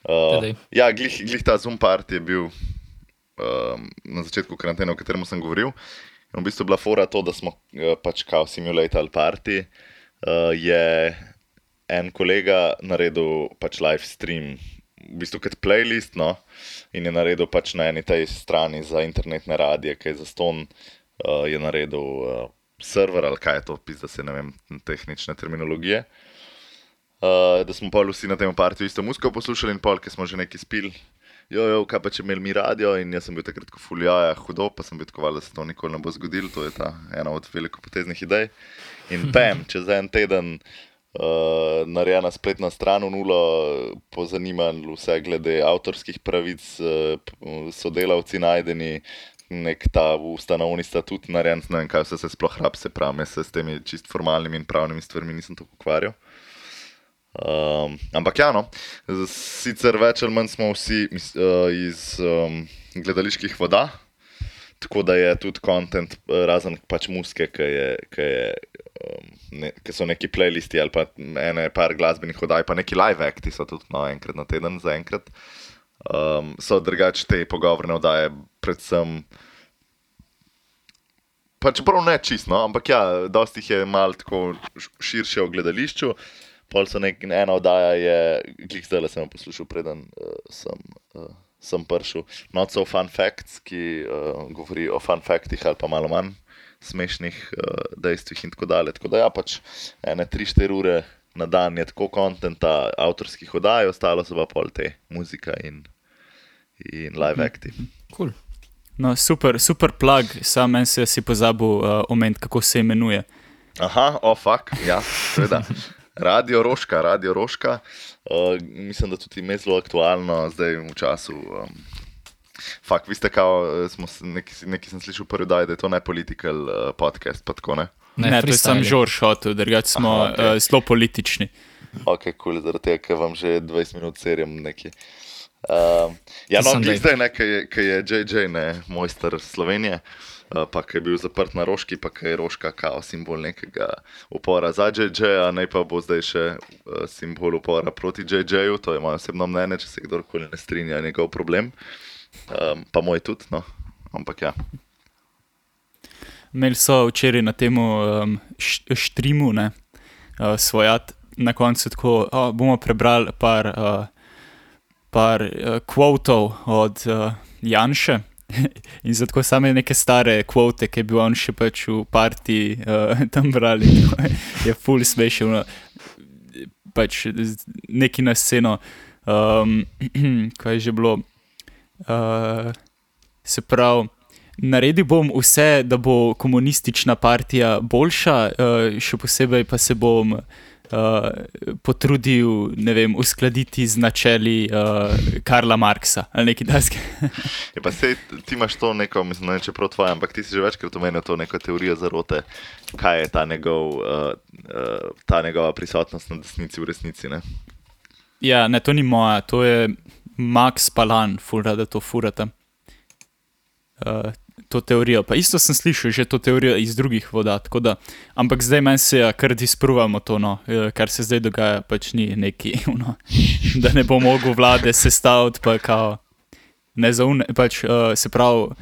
Uh, Daj. ja, glih, glih ta Zoom party je bil um, na začetku karantene, o katerem sem govoril. In v bistvu bila fora to, da smo uh, pač kao simulator party. Uh, je en kolega naredil pač live stream, v bistvu kot playlist, no, in je naredil pač na eni tej strani za internetne radije, ki je za ston, uh, je naredil uh, server ali kaj je to, pis, da se ne vem, tehnične terminologije. Uh, da smo pa vsi na tem partiju isto muziko poslušali in pol, ki smo že nekaj spili. Jo, jo, kaj pa če imeli mi radio in jaz sem bil takrat ko fuljaja hudo, pa sem bil tako, da se to nikoli ne bo zgodilo, to je ta ena od velikopoteznih idej. In pem, čez en teden uh, narejena spletna stran v nulo, po zanimanju vse glede avtorskih pravic, uh, sodelavci najdeni, nek ta ustanovni statut narejen, ne vem kaj vse se sploh rab, se pravi, jaz se s temi čist formalnimi in pravnimi stvarmi nisem tako ukvarjal. Um, ampak ja, no, sicer več ali manj smo vsi mis, uh, iz um, gledaliških voda, tako da je tudi kontent, razen pač muske, ki, je, ki, je, ne, ki so neki playlisti ali pa ene par glasbenih oddaj, pa neki live acti so tudi no, enkrat na teden za enkrat. Um, so drugače te pogovorne oddaje, predvsem. Pač prav ne čisto, no? ampak ja, dosti jih je malo tako širše o gledališču. Pol so nek, ena oddaja, je, glih zdaj le sem poslušal, preden uh, sem, uh, sem prišel. Not so fun facts, ki uh, govori o fun factih ali pa malo manj smešnih uh, dejstvih in tako dalje. Tako da ja, pač ene 3-4 ure na dan je tako kontenta avtorskih oddaj, ostalo so pa pol te muzika in, in live acti. Cool. No, super, super plug, sam en se si pozabil uh, omeniti, kako se imenuje. Aha, o oh, ja, seveda. Radio Roška, Radio Roška. Uh, mislim, da tudi ime zelo aktualno zdaj v času. Um, fak, vi ste kao, eh, smo neki, neki sem slišal prvi daj, da je to ne political uh, podcast, pa tako ne. Ne, ne to je sam Žorž hotel, drugače smo Aha, okay. uh, zelo politični. Ok, kul, cool, zaradi tega, ker vam že 20 minut serjem neki. Um, ja, To no, dej. zdaj, ne, ki je, ki je JJ, ne, mojster Slovenije, uh, pa ki je bil zaprt na Roški, pa ki je Roška kao simbol nekega upora za JJ, naj pa bo zdaj še uh, simbol upora proti JJ-ju, to je moje osebno mnenje, če se kdorkoli ne strinja, je njegov problem. Um, pa moj tudi, no, ampak ja. Imeli so včeraj na tem um, štreamu, ne, uh, svojat, na koncu tako, oh, bomo prebrali par, uh, par uh, kvotov od uh, Janša. In zato same neke stare kvote, ki je bil on še pač v partiji uh, tam brali, je full smešno. no. Pač neki na sceno, um, kaj je že bilo. Uh, se pravi, naredil bom vse, da bo komunistična partija boljša, uh, še posebej pa se bom uh, potrudil ne vem, uskladiti z načeli uh, Karla Marksa ali nekaj takega. Je pa sej, ti imaš to neko, mislim, ne če prav tvoje, ampak ti si že večkrat omenil to neko teorijo zarote, kaj je ta, njegov, uh, uh, ta njegova prisotnost na desnici v resnici. Ne? ja, ne, to ni moja, to je Max Palan, fura, da to furate. Uh, to teorijo. Pa isto sem slišal že to teorijo iz drugih voda. tako Da, ampak zdaj meni se ja, kar dispruvamo to, no, eh, kar se zdaj dogaja, pač ni neki, no, da ne bo mogel vlade sestaviti, pa kao nezaune. Pač, uh, se pravi,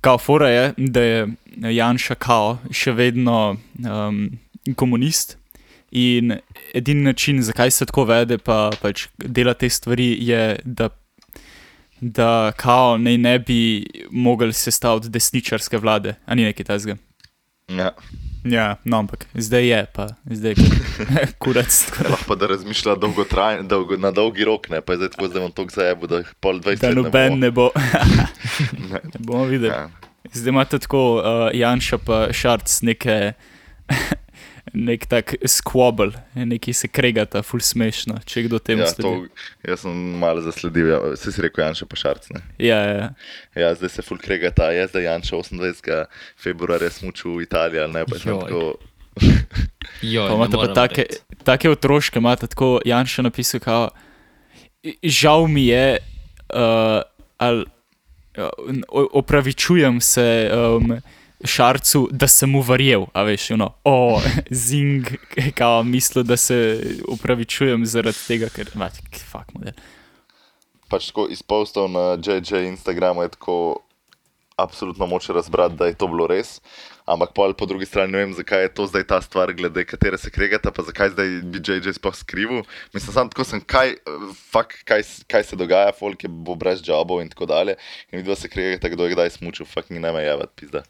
kao fora je, da je Janša kao še vedno um, komunist. In edini način, zakaj se tako vede, pa pač dela te stvari, je, da da kao naj ne bi mogli sestaviti desničarske vlade, a ni nekaj tajzga. Ja. Ja, no, ampak zdaj je, pa zdaj je kurac. Lahko da razmišlja dolgotrajno, dolgo, na dolgi rok, ne pa zdaj tako, da bom to zajebil, da jih pol 20 Da let noben ne ne bo. bo. Ne. Ne bomo videli. Ja. Zdaj imate tako uh, Janša pa Šarc neke. Nek tak squabble, neki se kregata, ful smešno, če kdo temu Ja, sledi. to, jaz sem malo zasledil, ja, vse si rekel Janša pa Šarc. Ne? Ja, ja, ja. Ja, zdaj se full kregata, je zdaj Janša 28. februarja smučil v Italiji ali ne, pa Joj. tako. Joj, Pa imate pa take, take otroške, imate tako Janša napisal, kao, žal mi je, uh, ali uh, opravičujem se um, Šarcu, da sem mu verjel, a veš, no, o, zing, kao mislil, da se opravičujem zaradi tega, ker, mati, fakt model. Pač tako iz postov na JJ Instagramu je tako absolutno moče razbrati, da je to bilo res. Ampak pol po drugi strani ne vem, zakaj je to zdaj ta stvar, glede katere se kregata, pa zakaj zdaj bi JJ sploh skrivil. Mislim, sam tako sem, kaj, fuck, kaj, kaj se dogaja, folk je bo brez jobov in tako dalje. In vidva se kregata, kdo je kdaj smučil, fuck, ni ne me javati, pizda.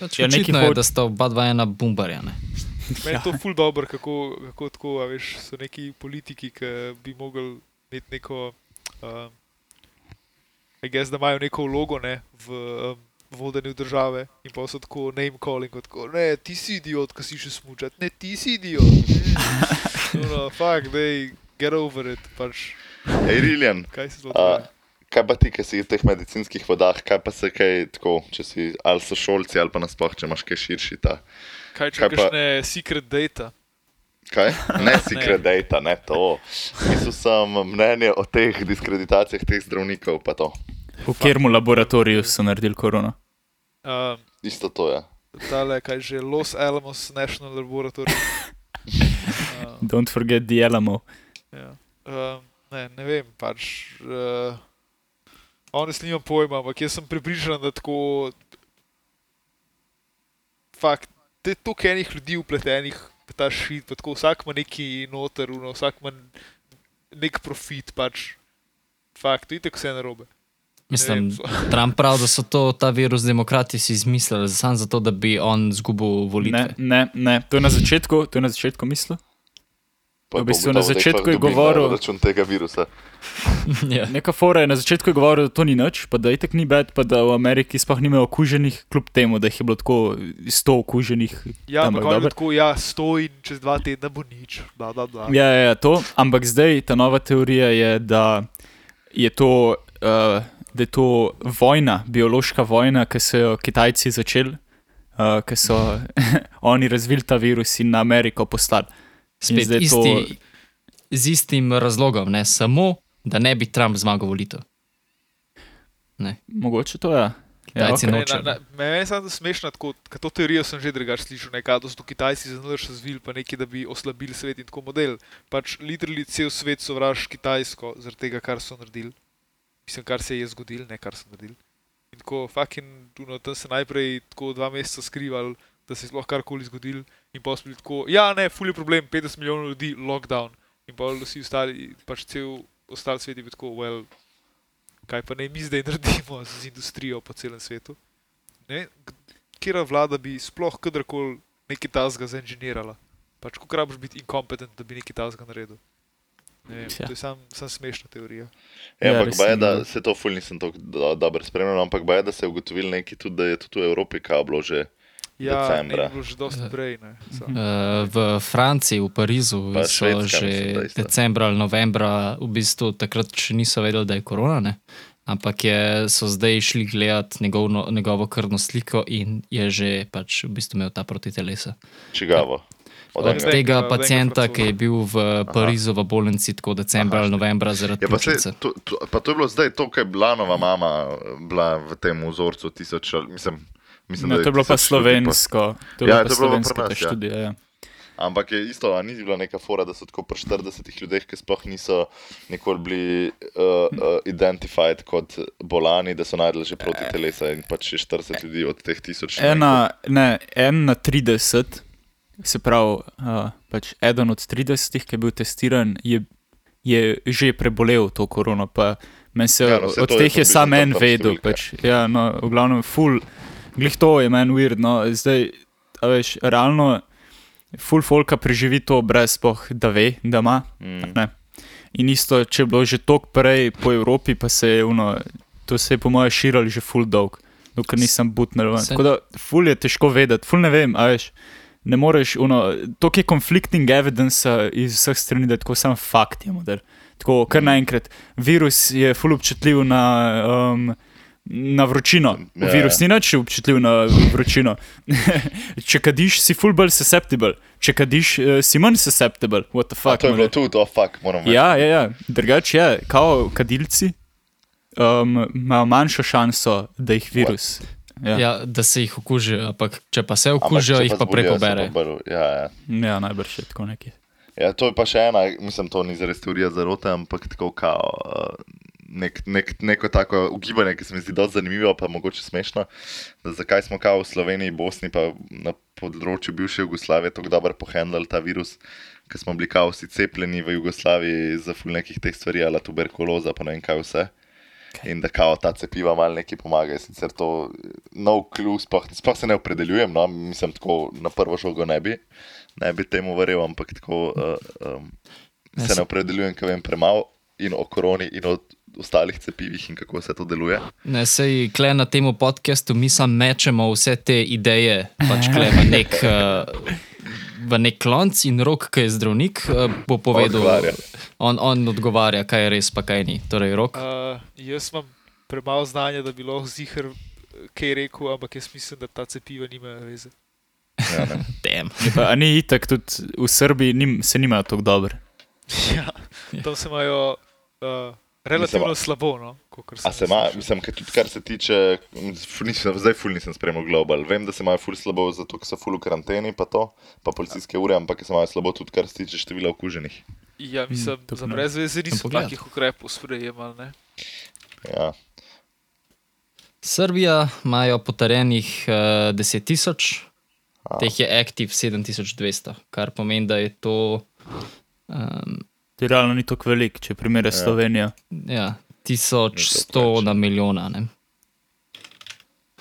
Pač Ja, je, hoč- da sta oba dva ena bombarja. Ne? Meni je to ful dobro, kako, kako tako, a veš, so neki politiki, ki bi mogli imeti neko, uh, gess, da imajo neko vlogo ne, v um, vodenju države in pa so tako name calling, kot tako, ne, ti si idiot, ki si še smučat, ne, ti si idiot. No, no, fuck, dej, get over it, pač, Ej, Riljan, kaj se to a, dogaja. kaj pa ti, ki si v teh medicinskih vodah, kaj pa se kaj tako, če si ali so šolci ali pa nasploh, če imaš kaj širši ta. Kaj če kaj pa- secret data? Kaj? Ne secret data, ne to. Mislil sem mnenje o teh diskreditacijah teh zdravnikov, pa to. V katerem laboratoriju so naredili korono? Um, Isto to je. tale, kaj že, Los Alamos National Laboratory. Uh, Don't forget the Alamo. Ja. Uh, ne, ne vem, pač. Uh, Honestno, nimam pojma, ampak jaz sem prepričan, da tako. Fakt, te toliko enih ljudi upletenih v ta šit, pa tako vsak ima neki noter, uno, vsak ima nek profit, pač. Fakt, vidite, kako se je narobe. Mislim, Trump pravi, da so to, ta virus demokrati si izmislili samo zato, da bi on izgubil volitve. Ne, ne, ne, to je na začetku, to je na začetku mislil. Pa V bistvu bo na začetku je govoril- račun tega virusa. ja. Neka fora je na začetku je govoril, da to ni nič, pa da itek ni bed, pa da v Ameriki sploh nimajo okuženih, kljub temu, da jih je bilo tako 100 okuženih. Ja, ampak ampak on je dobro. tako, ja, stoj in čez dva tedna bo nič. Da, da, da. Ja, ja, ja, to. Ampak zdaj ta nova teorija je, da je to, uh, da je to vojna, biološka vojna, ki so jo Kitajci začeli, uh, ki so oni razvili ta virus in na Ameriko poslali. Spet isti, to- z istim razlogom, ne samo da ne bi Trump zmagal volitev. Mogoče to je. Ja, Kitajci okej. Ne, nočejo. meni je samo smešno, tako, ker to teorijo sem že drugače slišal, nekaj, da so Kitajci nalaš razvili, pa nekaj, da bi oslabili svet in tako model. Pač literally cel svet sovraž Kitajsko zaradi tega, kar so naredili. Mislim, kar se je zgodilo, ne kar so naredili. In tako, fucking, tuno, tam se najprej tako dva meseca skrivali, da se je sploh karkoli zgodilo, in pa so bili tako, ja, ne, fully problem, 50 milijonov ljudi, lockdown. In pa vsi ostali, pač cel ostali svet je bil tako, well, kaj pa ne mi zdaj naredimo z industrijo po celem svetu. Kera vlada bi sploh kadarkoli nekaj tasga zainženirala? Pač, kako rabiš biti incompetent, da bi nekaj tasga naredil? Ne, vem, Ja. to je sam, sam smešna teorija. Ja, Ja, ampak res baje, da se to ful nisem tako do, dobro spremljal, ampak baje, da se je ugotovil nekaj tudi, da je tudi v Evropi kao bilo že Ja, decembra. bilo že dosti prej. Ne, so. Uh, v Franciji, v Parizu, Pa so Švedska, že mislim, decembra ali novembra, v bistvu takrat še niso vedeli, da je korona, ne? ampak je, so zdaj šli gledati njegov, no- njegovo krvno sliko in je že pač v bistvu imel ta protitelesa. Čigavo. Od enega. tega pacijenta, ki je bil v Parizu v bolnici tako decembra ali novembra zaradi Ja, pa, se, pljučnice. to, to, pa to je bilo zdaj, to, kar je Blanova mama eh, bila v tem vzorcu tisoč, mislim, mislim No, to je bilo pa slovensko. To je Ja, bilo pa bilo pa nas, ja. študija. Ja. Ampak je isto, a ni bila neka fora, da so tako pri 40 ljudeh, ki sploh niso nikoli bili uh, uh, identified kot bolani, da so najdel že proti telesa in pač še 40 ljudi od teh tisoč. Ena, ne, en na 30, se pravi, uh, pač eden od 30, ki je bil testiran, je, je že prebolel to korono. Pa meni se, Ja, no, od je teh je približno sam tam en vedel. Pač, ja, no, v glavnem, full, glih to je meni weird. No, zdaj, a veš, realno, full folka preživi to brez spoh, da ve, da ima. Mm. Ne. In isto, če je bilo že tok prej po Evropi, pa se je uno, to se je po mojem širilo že full dolg, dokler nisem butnil. Tako da full je težko vedeti, full ne vem, a veš. Ne moreš, uno, to je conflicting evidence iz vseh strani, da tako samo fakt je model. Tako, kar naenkrat, virus je full občutljiv na, um, na vročino. Ja, Virus ni nič občutljiv na vročino. če kadiš, si full bolj susceptible, če kadiš, uh, si manj susceptible. What the A fuck? to je bilo tudi, oh fuck, moram reči. Ja, ja, ja. drugače je, kao kadilci um, imajo manjšo šanso, da jih virus. Ja, ja. Ja, da se jih okužijo, ampak če pa se okužijo, če jih pa zbolijo, preko pa bere. Ja, ja. ja najbrž je tako nekje. Ja, to je pa še ena, mislim, to ni zares teorija zarote, ampak tako kao. Uh, Nek, nek, neko tako ugibanje, ki se mi zdi dosti zanimivo, pa mogoče smešno. Da zakaj smo kao v Sloveniji, Bosni, pa na področju bivše Jugoslavije tako dobro pohendali ta virus, ker smo bili kao vsi cepljeni v Jugoslaviji za ful nekih teh stvari, ala tuberkuloza, pa ne vem kaj vse. In da kao ta cepiva malo neki pomagajo. Sicer to nov klub, sploh, sploh se ne opredeljujem, no, mislim tako na prvo žogo ne bi, ne bi temu verjel, ampak tako uh, um, Ne, se se- ne opredeljujem, ker vem premalo in o koroni in o ostalih cepivih in kako se to deluje. Ne, sej kle na tem podkastu mi samo mečemo vse te ideje, pač kle v nek, uh, v nek klonc in rok, ki je zdravnik, uh, bo povedal. Odgovarja. On, on odgovarja, kaj je res, pa kaj ni. Torej, rok. Uh, jaz imam premalo znanja, da bi lahko zihar kaj rekel, ampak jaz mislim, da ta cepiva nimajo veze. Ja, Pa, a ni itak tudi v Srbiji, nim, se nimajo tako dobro. Ja, tam se imajo uh, relativno slabo. No, kakor A sem se ima, mislim, tudi kar se tiče, nisem, zdaj ful nisem spremljal global. Vem, da se imajo ful slabo, zato ker so ful v karanteni, pa to, pa policijske ure, ampak se imajo slabo tudi, kar se tiče števila okuženih. Ja, mislim, to za brez veze niso takih ukrepov sprejemali. ne. Ja. Srbija imajo potrjenih uh, 10 tisoč, A. teh je aktiv 7200, kar pomeni, da je to um, To realno ni tako velik, če primerjaš Ja. ja. Slovenijo. ja, Ni to 1100 preveč. na milijona. Ne?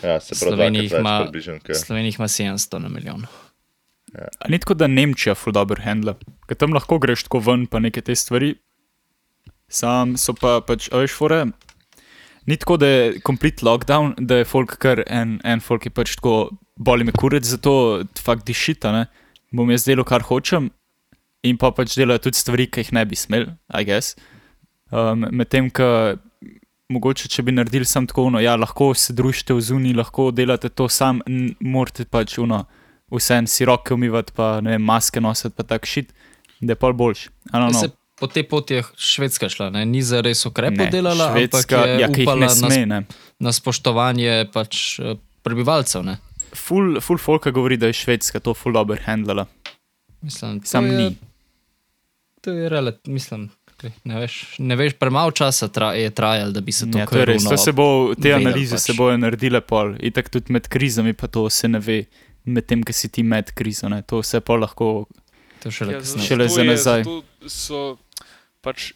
Ja, se pravi, Slovenija ima- Slovenija ima 700 na milijon. A ni tako, da Nemčija ful dobro handla, ker tam lahko greš tako ven, pa neke te stvari. Sam so pa pač, a veš, fore. Ni tako, da je komplet lockdown, da je folk kar en, en folk je pač tako, boli me kurec, zato fakt dišita, ne. Bom jaz delal, kar hočem, in pa pač delajo tudi stvari, ki jih ne bi smel, I guess. Um, Medtem, ko mogoče, če bi naredili sam tako, no, ja, lahko se družite v zuni, lahko delate to sam, morate pač uno, vse en si roke umivati, pa ne vem, maske nositi, pa tak šit, da je pol boljši. Se, po tej poti je Švedska šla, ne? ni za res ukrepo Ne, delala, Švedska, ampak je ja, ki upala na, sme, ne. na spoštovanje pač, eh, prebivalcev. Ne? Ful, ful folka govori, da je Švedska to ful dobro handlala. Mislim, Sam je, ni. To je relativno, mislim. kaj, Ne veš, ne veš premalo časa tra, je trajalo, da bi se to Ja, to je res. To se bo, te analize pač. se bojo naredile pol. Itak tudi med krizami, pa to se ne ve. Medtem, ko si ti med krizo, ne. to vse pa lahko. To šele Ja, kasneje. Šele zato za je- nazaj. zato So, pač,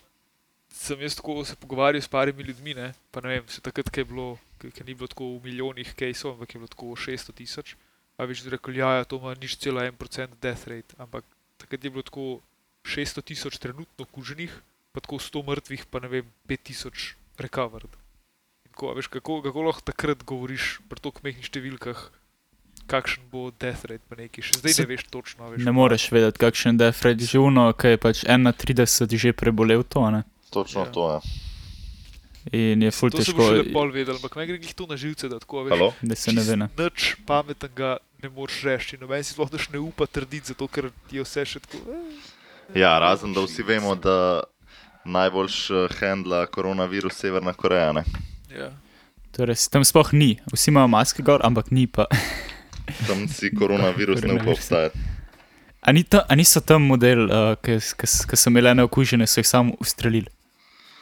sem jaz tako se pogovarjal s parimi ljudmi, ne, pa ne vem, se takrat, ko je bilo, ki ni bilo tako v milijonih caseov, ampak je bilo tako 600 tisoč. A več rekli, ja, ja, to ima nič cela 1% death rate, ampak takrat je bilo tako 600 tisoč trenutno okuženih, pa tako 100 mrtvih, pa ne vem, 5 tisoč recovered. In Ko, veš, kako, kako lahko takrat govoriš pri tako mehkih številkah kakšen bo death rate, pa neki še zdaj Se- ne veš točno. Veš, Ne moreš vedeti, kakšen je Fred že uno, ki je pač 31 že prebolel to, ne? Točno Ja. to je. In je ful To se bo težko, še lepo vedel, ampak meni gre glih to na živce, da tako veš. Halo? da se ne ve. Ne. Nič pametnega ne moreš reči. Noben si sploh daš ne upa trditi, zato ker je vse še tako. Eh. Ja, razen da vsi vemo, da najboljš eh, handla koronavirus Severna Koreja. Ne? Ja. Torej, tam sploh ni, vsi imajo maske gor, ampak ni pa. Tam si koronavirus ne upa obstajati. A, ni ta, a niso tam model, uh, ki so imeli neokužene, so jih samo ustrelili.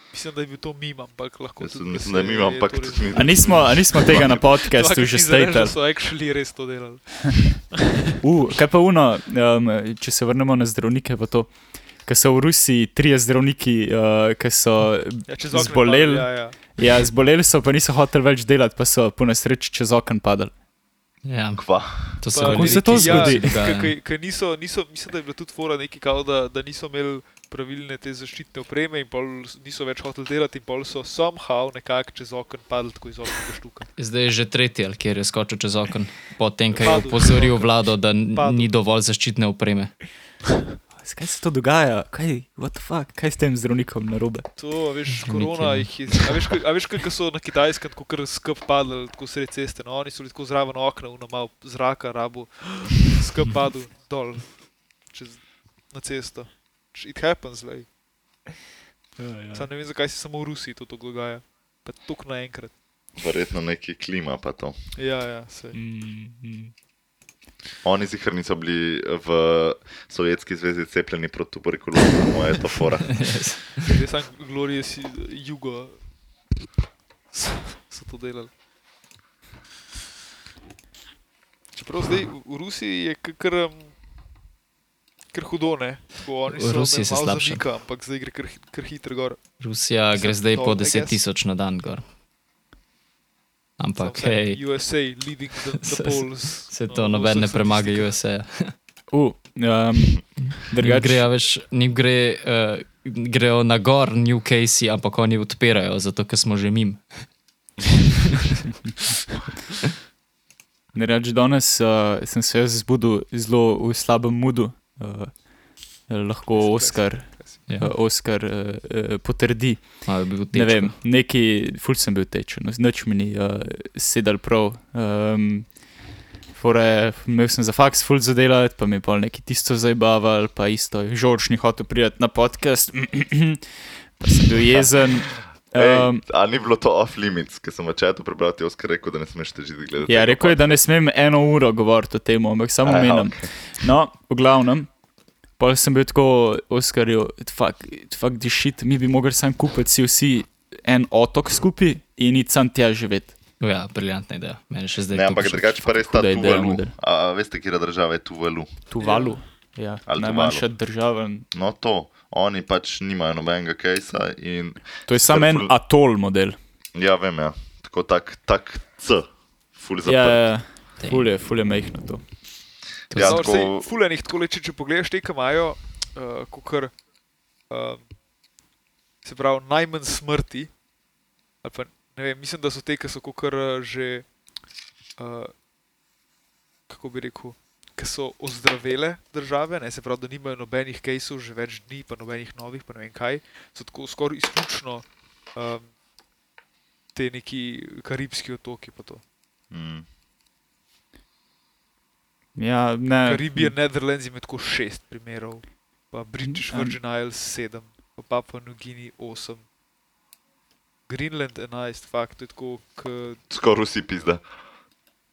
Mislim, da je bil to mim, ampak lahko Jaz tudi. mislim, da je mimo, ampak res tudi A nismo, a nismo tega na podkastu že Da statali? so actually res to delali. Uh, kaj pa uno, um, če se vrnemo na zdravnike, pa to, ki so v Rusiji trije zdravniki, uh, ki so Ja, čez okno je Zbolel. padel, Ja, ja. ja, zboleli, so pa niso hoteli več delati, pa so po nesreči čez okno padali. Ja, Kva. to se Pa- Kako se to ja, zgodi? dogaja. Ker- ker niso, niso, mislim, da je bila tudi fora neki kao, da, da niso imeli pravilne te zaščitne opreme in pol niso več hoteli delati in pol so somehow nekako čez okno padli tako iz okna štuka. Zdaj je že tretji, ali kjer je skočil čez okno, potem, ko je opozoril vlado, da Padel. ni dovolj zaščitne opreme. Kaj se to dogaja? Kaj, what the fuck? kaj s tem zdravnikom narobe? To, veš, korona jih je. A veš, kaj- a veš, kaj so na kitajskem tako kar skup padli, tako sred ceste. No, oni so bili tako zraven okna, na malo zraka, rabu, skup padel dol čez, na cesto. It happens, like. Ja, Sam ne vem, zakaj se samo v Rusiji to dogaja. Pa tuk naenkrat. Verjetno neki klima pa to. Ja, ja, se. Mm, mm. Oni zihar niso bili v Sovjetski zvezi cepljeni proti tuberkulozi, moja je to fora. Zdaj sam glorije si jugo. So, so to delali. Čeprav zdaj v, Rusiji je kar, um, kar hudo, ne? Tako, oni V so Rusiji se slabša. zamika, ampak zdaj gre kar, kar hitro gor. Rusija gre Sem zdaj po told, I 10 guess. tisoč na dan gor. Ampak, Samo hej, USA leading the, the Se- polls. se to no, noben ne premaga. USA. Uh, um, Njim drugače, gre, a veš, njim gre, uh, grejo na gor New Casey, ampak oni odpirajo, zato ker smo že mim. ne reč, danes uh, sem se jaz zbudil zelo v slabem mudu. Uh, lahko Oskar, Ja, uh, Oskar uh, uh, potrdi. bil Ne vem, neki, ful sem bil tečen, noč mi ni uh, sedel prav. Um, fore, imel sem za faks ful zadelati, pa mi je pol neki tisto zabaval, pa isto, Žorž ni hotel priti na podcast, pa sem bil jezen. Um, Ej, a ni bilo to off limits, ker sem v čatu prebral, ti Oskar rekel, da ne smeš težiti gledati. ja, rekel je, da ne smem eno uro govoriti o tem, ampak samo menim. okej. No, v glavnem. Pa sem bil tako, Oskarju, fuck, fuck the shit, mi bi mogli sam kupiti si vsi en otok skupaj in iti sam tja živeti. Ja, briljantna ideja. Meni še zdaj Ne, ampak drugače pa res ta Tuvalu. A veste, kje država je Tuvalu? Tuvalu. Ja, Ali najmanjša država. No to, oni pač nimajo nobenega kejsa in To je samo en ful- atol model. ja, vem, ja, tako tak, tak C, full Ja, zaprt. ja, ja. ful je, ful je mehno to. To Ja, no, tako- tako... Fulanih tako leče, če pogledaš te, ki imajo, uh, kar, uh, se pravi, najmanj smrti. ali Pa, ne vem, mislim, da so te, ki so kar že, uh, kako bi rekel, ki so ozdravele države, ne, se pravi, da nimajo nobenih kejsov že več dni, pa nobenih novih, pa ne vem kaj, so tako skoraj izključno um, te neki karibski otoki. Mm. Ja, ne. Karibijan, Netherlands ima tako šest primerov, pa British Mm, Virgin Isles sedem, pa Papua New Guinea osem. Greenland 11, fakt, je tako, k, Skoraj vsi pizda.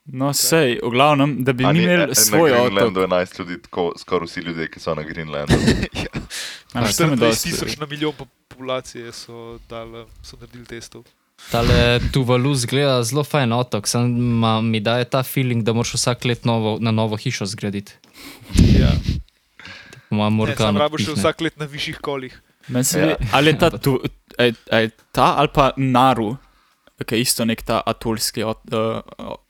No, sej, v glavnem, da bi mi imeli na svoj Greenlandu otok. 11 ljudi, tako skoraj vsi ljudje, ki so na Greenlandu. ja, A, saj me 24 dosti- tisoč na milijon po- populacije so, dal, so naredili testov. Tale Tuvalu zgleda zelo fajn otok, samo mi daje ta feeling, da moraš vsak let novo, na novo hišo zgraditi. Ja. Imam Ne, sam rabiš še vsak let na višjih kolih. Meni se Ja. ali je ta, tu, a, je- a je ta ali pa Naru, ki je isto nek ta atolski, uh,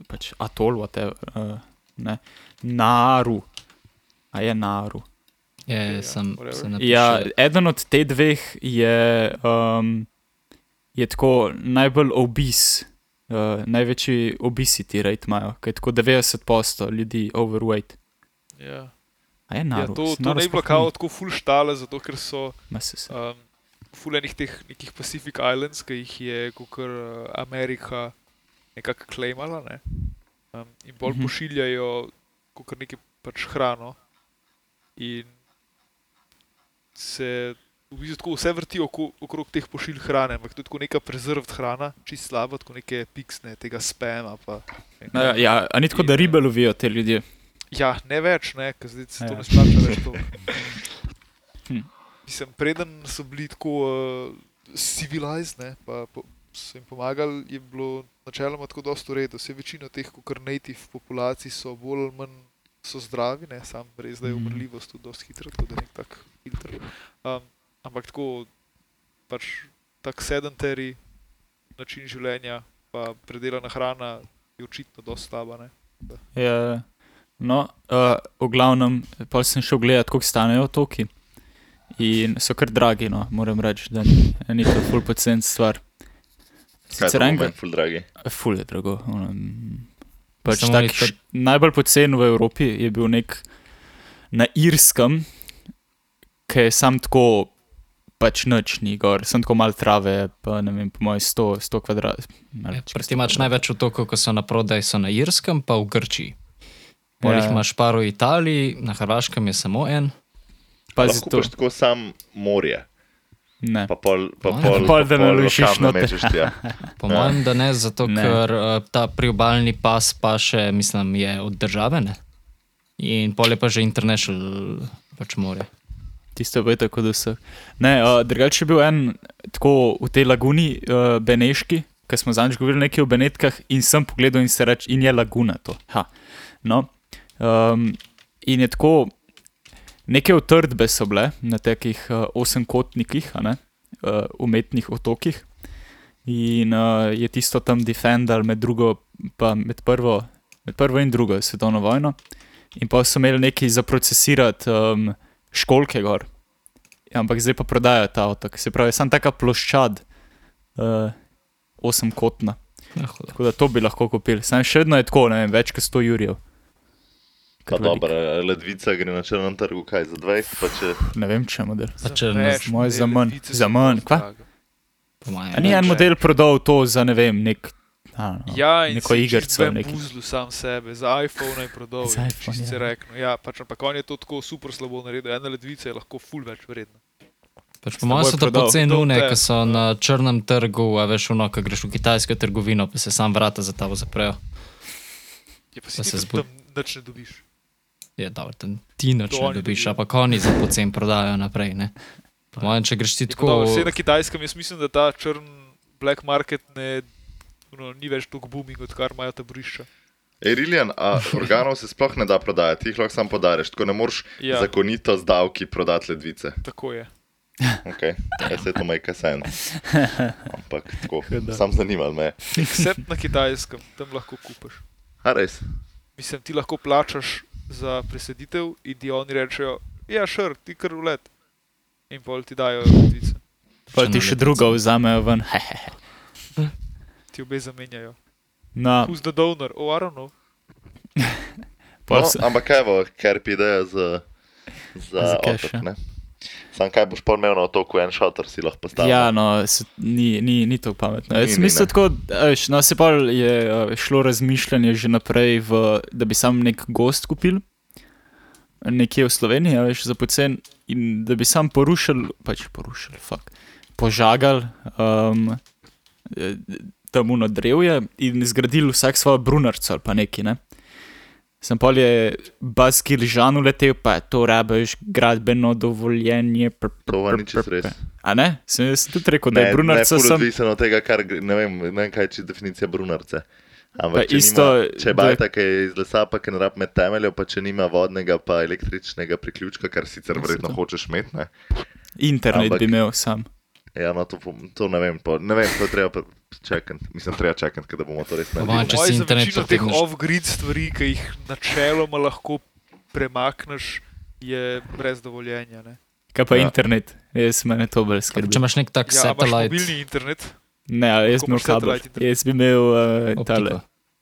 pač atol, whatever, uh, ne, Naru. A je Naru. Je, Ja, sem, whatever. sem Ja, eden od teh dveh je, um, je tako najbolj obis uh, največji obesity rate imajo, ker je tako 90% ljudi overweight. Ja. A je Ja, naro, to, to ne bi bilo kao tako full štale, zato ker so um, full enih teh nekih Pacific Islands, ki jih je kukar uh, Amerika nekako claimala, ne? um, in bolj Mhm. mhm. pošiljajo kukar nekaj pač hrano in se v bistvu tako vse vrti oko, okrog teh pošilj hrane, ampak to tako neka prezervd hrana, čist slaba, tako neke piksne, tega spema. Pa, No, ja, ja, a ni tako, da In, ribe lovijo te ljudje. Ja, ne več, ne, ker zdaj se to Ja. ne splača več toliko. Hm. Mislim, preden so bili tako uh, civilized, ne, pa po, so jim pomagali, je bilo načeloma tako dosto v redu. Vse večina teh, kar native populacij so bolj ali manj so zdravi, ne, sam res, da je Mhm. umrljivost tudi dosti hitra, tako da je nek tak filter. Um, ampak tako, pač tak sedentary način življenja, pa predelana hrana je očitno dosti slaba, ne. Ja, no, uh, v glavnem, pa sem šel gledat, koliko stanejo toki. In so kar dragi, no, moram reči, da ni, ni to ful pocen stvar. Sicer enega, ful dragi? ful je drago. ono, mm, Pač tak, to- najbolj pocen v Evropi je bil nek na Irskem, ki je sam tako, pač noč ni gor, sem tako mal trave, pa ne vem, po mojem 100, 100 kvadrat. ali čez Proti 100 imaš največ otokov, ko so na prodaj, so na Irskem, pa v Grčiji. Polih Ja. imaš par v Italiji, na Hrvaškem je samo en. Pazi Lahko to. paš tako sam morje, Ne. pa pol, pa pol, pol, pa da pol naložiš lokalno noter. mečeš tja. Po mojem, da ne, zato Ne. ker uh, ta priobalni pas pa še, mislim, je od države. Ne? In pol je pa že international pač more. Tisto je tako, da so. Ne, uh, drugače je bil en tako v tej laguni, uh, Beneški, ki smo zadnjič govorili nekaj o Benetkah, in sem pogledal in se reče, in je laguna to. Ha. No. Um, in je tako, neke utrdbe so bile na takih uh, osemkotnikih, a ne, uh, umetnih otokih. In uh, je tisto tam defendal med, drugo, med, prvo, med prvo in drugo svetovno vojno. In pa so imeli nekaj za procesirati um, školke gor. Ampak zdaj pa prodajajo ta otok. Se pravi, samo taka ploščad, uh, osemkotna. Tako da to bi lahko kupili. Sam še vedno je tako, ne vem, več kot 100 jurjev. Pa dobro, ledvica gre na črnem trgu, kaj za 20, pa če Ne vem, če je model. Pa Za ne- več moje za manj. Za manj, kva? A ni ne. en model prodal to za ne vem, nek, a, no, Ja, in neko igrico. neki. Buzlu sam sebe, za iPhone je prodal. Za iPhone, ja. se rekno. Ja, pač, ampak on je to tako super slabo naredil. Ena ledvica je lahko ful več vredna. Pač po mojem so to poceni Don't une, tell. ki so na črnem trgu, a veš, ono, ko greš v kitajsko trgovino, pa se sam vrata za tabo zaprejo. Je pa Pa si se ti zbudi. tam nič ne dobiš. Je dobro, tam ti nič To ne dobiš, dobijo. ampak oni za pocen prodajajo naprej. Ne? Po mojem, če greš ti pa tako. dobro, Vse na kitajskem, jaz mislim, da ta črn black market ne, no, ni več tako booming, odkar imajo taborišča. Erilijan, a organov se sploh ne da prodajati, jih lahko sam podariš, tako ne moreš Ja. zakonito z davki prodati ledvice. Tako je. Okay. Ja, se to make sense. Ampak tako, sam zanimal me. Except na kitajskem, tam lahko kupaš. A res? Mislim, ti lahko plačaš za preseditev in ti oni rečejo, ja, šer, ti kar ulet. In pol ti dajo Pa Če ti še drugo vzamejo ven. ti obe zamenjajo. No, Who's the donor? Oh, I don't know. pol No, ampak evo, ker ideja za, za Za otok, ja. ne? Sam kaj boš pol imel na otoku, en šotor si lahko postavil. Ja, no, se, ni, ni, ni to pametno. Ni, Jaz mislim, tako, a veš, no, se pa je a, šlo razmišljanje že naprej, v, da bi sam nek gost kupil, nekje v Sloveniji, a veš, za pocen, in da bi sam porušil, pač porušil, fuck, požagal um, eh, tam uno drevje in zgradil vsak svojo brunarco ali pa neki, ne. Sem pa je baskil žan uletel, pa je to rabiš gradbeno dovoljenje. Pr, pr, To ni čisto res. A ne? Sem jaz tudi rekel, da je brunarca ful sem. odvisen od tega, kar, ne vem, ne vem kaj je definicija brunarce. Pa Ampak če, isto, nima, če je bajta, ki je iz lesa, pa ki ne rab med temeljev, pa če nima vodnega, pa električnega priključka, kar sicer Ja, verjetno to. hočeš imeti, ne. Internet Ampak- bi imel sam. Ja, no, to, to ne vem, po, ne vem, to treba pa čakati. Mislim, treba čakati, da bomo to res naredili. Če si za internet večino teh off-grid stvari, ki jih načeloma lahko premakneš, je brez dovoljenja. Ne? Kaj pa Ja. internet? Jaz mene to bolj skrbi. Če imaš nek tak Ja, satelit, mobilni internet, Ne, jaz imel kabel. Jaz bi imel uh, tale Optiko.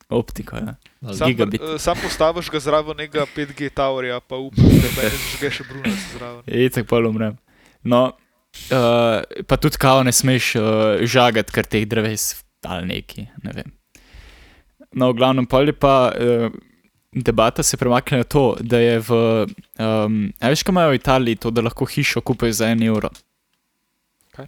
optiko. Ja. Sam, eh, sam postaviš ga zraven nekega 5G towerja, pa upaš, da ne žgeš še brunec zraven. Je tako pa umrem. No, uh, pa tudi kao ne smeš uh, žagati, ker teh dreves ali neki, ne vem. No, v glavnem pol je pa uh, debata se premakne na to, da je v, um, a veš, kaj imajo v Italiji, to, da lahko hišo kupijo za en evro. Kaj?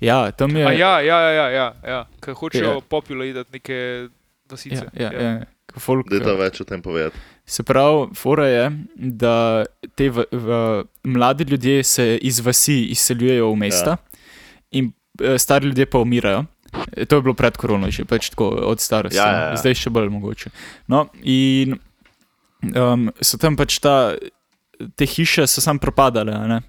Ja, tam je. A ja, ja, ja, ja, ja, ja. ker hočejo Ja. popularizirati neke vasice. ja, ja, ja. ko Folk, Da je to več o tem povedati. Se pravi, fora je, da te v, v, mladi ljudje se iz vasi izseljujejo v mesta, ja. in eh, stari ljudje pa umirajo. E, To je bilo pred korono, že pač tako od starosti, Ja, no. ja, ja. zdaj še bolj mogoče. No, in um, so tam pač ta, te hiše so sam propadale. ne.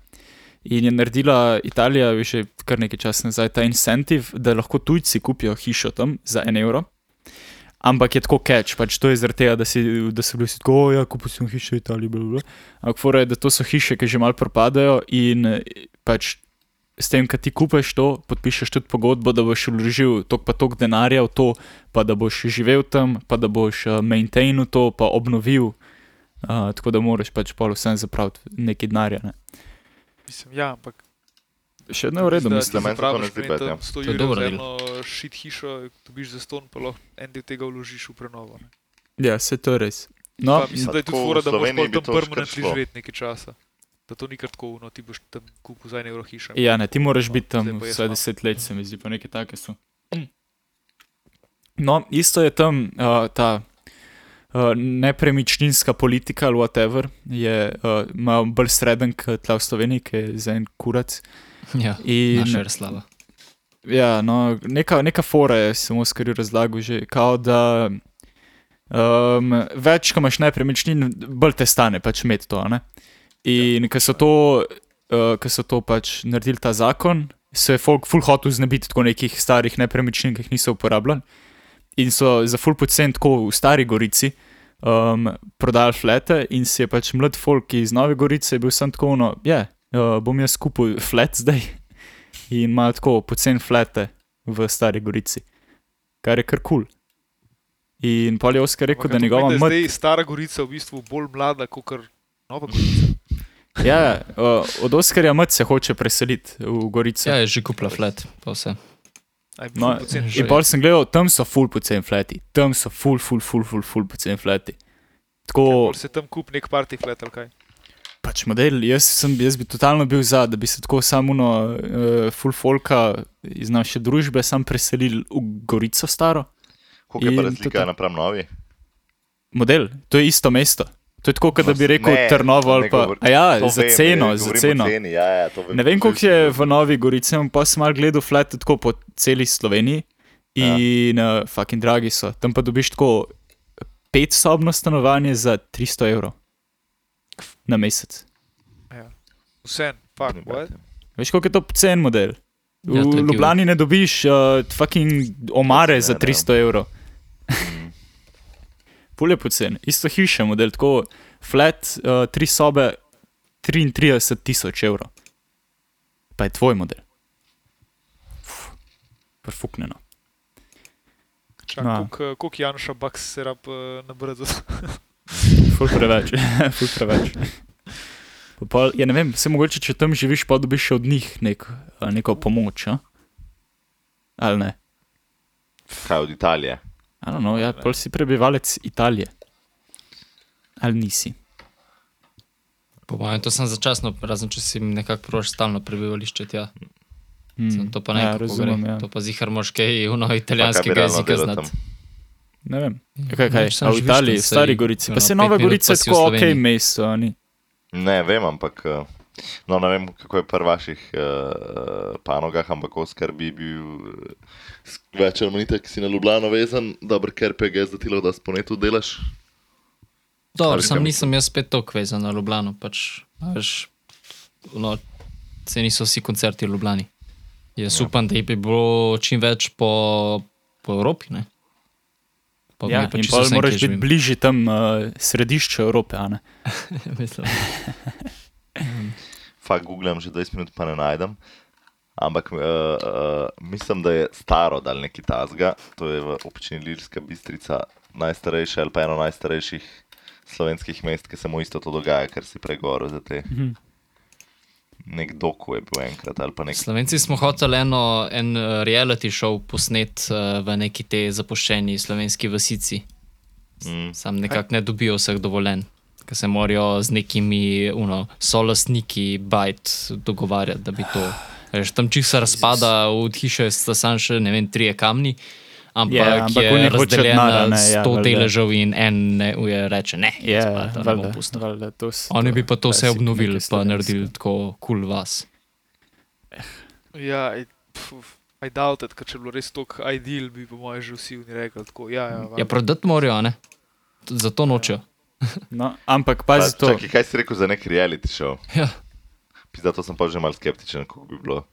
In je naredila Italija že kar nekaj časa nazaj ta incentiv, da lahko tujci kupijo hišo tam za en evro. Ampak je tako catch, pač to je zaradi tega, da, si, da so bili vsi tako, "O, ja, kupil sem hišo v Italiji. Bla, bla. bla." Ampak fora je, da to so hiše, ki že malo propadajo in pač s tem, ko ti kupiš to, podpišeš tudi pogodbo, da boš vložil tok pa tok denarja v to, pa da boš živel tam, pa da boš maintainil to, pa obnovil. Uh, tako da moraš pač pol vsem zapraviti nekaj denarja. Ne. Mislim, ja, ampak Še vedno je v redu, da mislim. Meni se to ne zapraviš zdi meni bad, tam ja. 100 To je dober za eno šit hišo, dobiš za ston, pa lahko en del tega vložiš v prenovo. Ne. Ja, se to je res. No, pa mislim, da je tudi fora, da boš tam permanentno živeti nekaj časa. Da to ni kar tako, no ti boš tam kupil za en evro hišo. Ja, ne, ti moraš No, biti tam vsaj deset let, se mi zdi, pa nekaj take so. No, isto je tam uh, ta uh, nepremičninska politika ali whatever, je uh, malo bolj sreden kot tla v Sloveniji, ki je za en kurac. Ja, In, naša Jaroslava. ja, no, neka, neka fora je, sem Oskarju razlagal že, kao da um, več, ko imaš nepremičnin, bolj te stane pač imeti to. a Ne? In ker so to, uh, ker so to pač naredili ta zakon, se je folk full hotel znebiti tako nekih starih nepremičnin, ki jih niso uporabljali. In so za full pocent tako v Stari Gorici um, prodali flete, in si je pač mlad folk iz Nove Gorice bil sem tako, no, ja, yeah, uh, bom jaz kupil flet zdaj. In imajo tako pocen flete v Stari Gorici, kar je kar kul. Cool. In pol je Oskar rekel, da njegova mati. mat. Zdaj Stara Gorica v bistvu bolj mlada kot kar Nova Gorica. Ja, uh, od Oskarja mat se hoče preseliti v Gorico. Ja, je že kupila flat, pa vse. No, In pol sem gledal, tam so full pocen fleti, tam so full, full, full, full, full pocen fleti. Tako, Pol se tam kup nek party flat ali kaj. Pač model, jaz, sem, jaz bi totalno bil za, da bi se tako samo uh, full folka iz naše družbe sam preselili v Gorico staro. Koliko je pa In razlika tudi- napram novi? Model, to je isto mesto. To je tako, kot da bi rekel Ne, Trnovo ali pa. govor- ja, za vem, ceno, ne, za ceno. Ceni, ja, ja, vem. Ne vem, koliko je v Novi Gorici, ampak pa sem mal gledal flete tako po celi Sloveniji in ja. uh, fucking dragi so. Tam pa dobiš tako petsobno stanovanje za 300 evrov na mesec. Ja. Vse, fuck, what? Veš, koliko je to cen model? V Ja, ja. Ljubljani ne dobiš uh, fucking omare za Ne, ne. 300 evrov. Mm. Pulje pocen, isto hiša, model, tako flat, uh, tri sobe, 33 tisoč evrov. Pa je tvoj model. Uf, Prfuknjeno. Čak, No. koliko, koliko Janša Baks se rab uh, na brzo. Ful preveč, ful preveč. Pa pol, ja, ne vem, se mogoče, če tam živiš, pa dobiš še od njih nek, neko pomoč. A? Ali ne? Kaj od Italije? I don't know, ja, pol si prebivalec Italije. Ali nisi? Po mojem, to sem začasno, razen če si nekako proš stalno prebivališče tja. Hmm. To pa ne, ja, razumem. gre. Ja. To pa zihar moš kaj v novi Pa kaj bi italijanskega jezika znati. tam? Ne vem. Kaj, kaj, samo a v Italiji, v Stari Gorici. Pa ono, se Nova Gorica pa je tako ok mesto, ni. Ne vem, ampak eh, no, ne vem, kako je pri vaših uh, panogah, ampak Oskar bi bil uh, več ali manj tako, si na Ljubljano vezan, dober ker PG za tilo, da sponetu delaš. Dobro, sam kam- nisem jaz spet tako vezan na Ljubljano. Pač, a veš, no, se niso vsi koncerti v Ljubljani. Jaz ja. upam, da jih bi bilo čim več po, po Evropi. Ne? Pa Ja, je pa moraš biti bližje tam uh, središču Evrope, a ne? Mislim. Fak googlam že 20 minut, pa ne najdem. Ampak uh, uh, mislim, da je staro dal neki tazga, to je v občini Lirska Bistrica, najstarejša ali pa eno najstarejših slovenskih mest, ki se mu isto to dogaja, ker si pregovoril za te. Mhm. Nek doku je bil enkrat ali pa nek. Slovenci smo hoteli eno, en eh, reality show posnet uh, v neki te zapuščeni slovenski vasici. Mm. Sam nekako ne dobijo vseh dovoljen, ker se morajo z nekimi uno, solastniki bajt dogovarjati, da bi to. Veš, tam čih se razpada, od hiše sta samo še ne vem, trije kamni. Ampak, Ja, yeah, ampak je oni hočejo razdeljen denar, na ne, ja, 100 valjda. deležev in en ne, uje, reče ne. Ja, spada, ne bom valjda, to s- Oni bi pa to vse obnovili, pa naredili tako kul cool vas. Ja, I, pf, I doubt it, ker če bi bilo res tako ideal, bi po mojem že vsi oni rekli tako. Ja, ja, Ja, valjda. prodati morajo, ne? Zato nočejo. No, ampak Pa, pazi to. čakaj, kaj si rekel za nek reality show? Ja. Zato sem pa že mal skeptičen, kako bi bilo,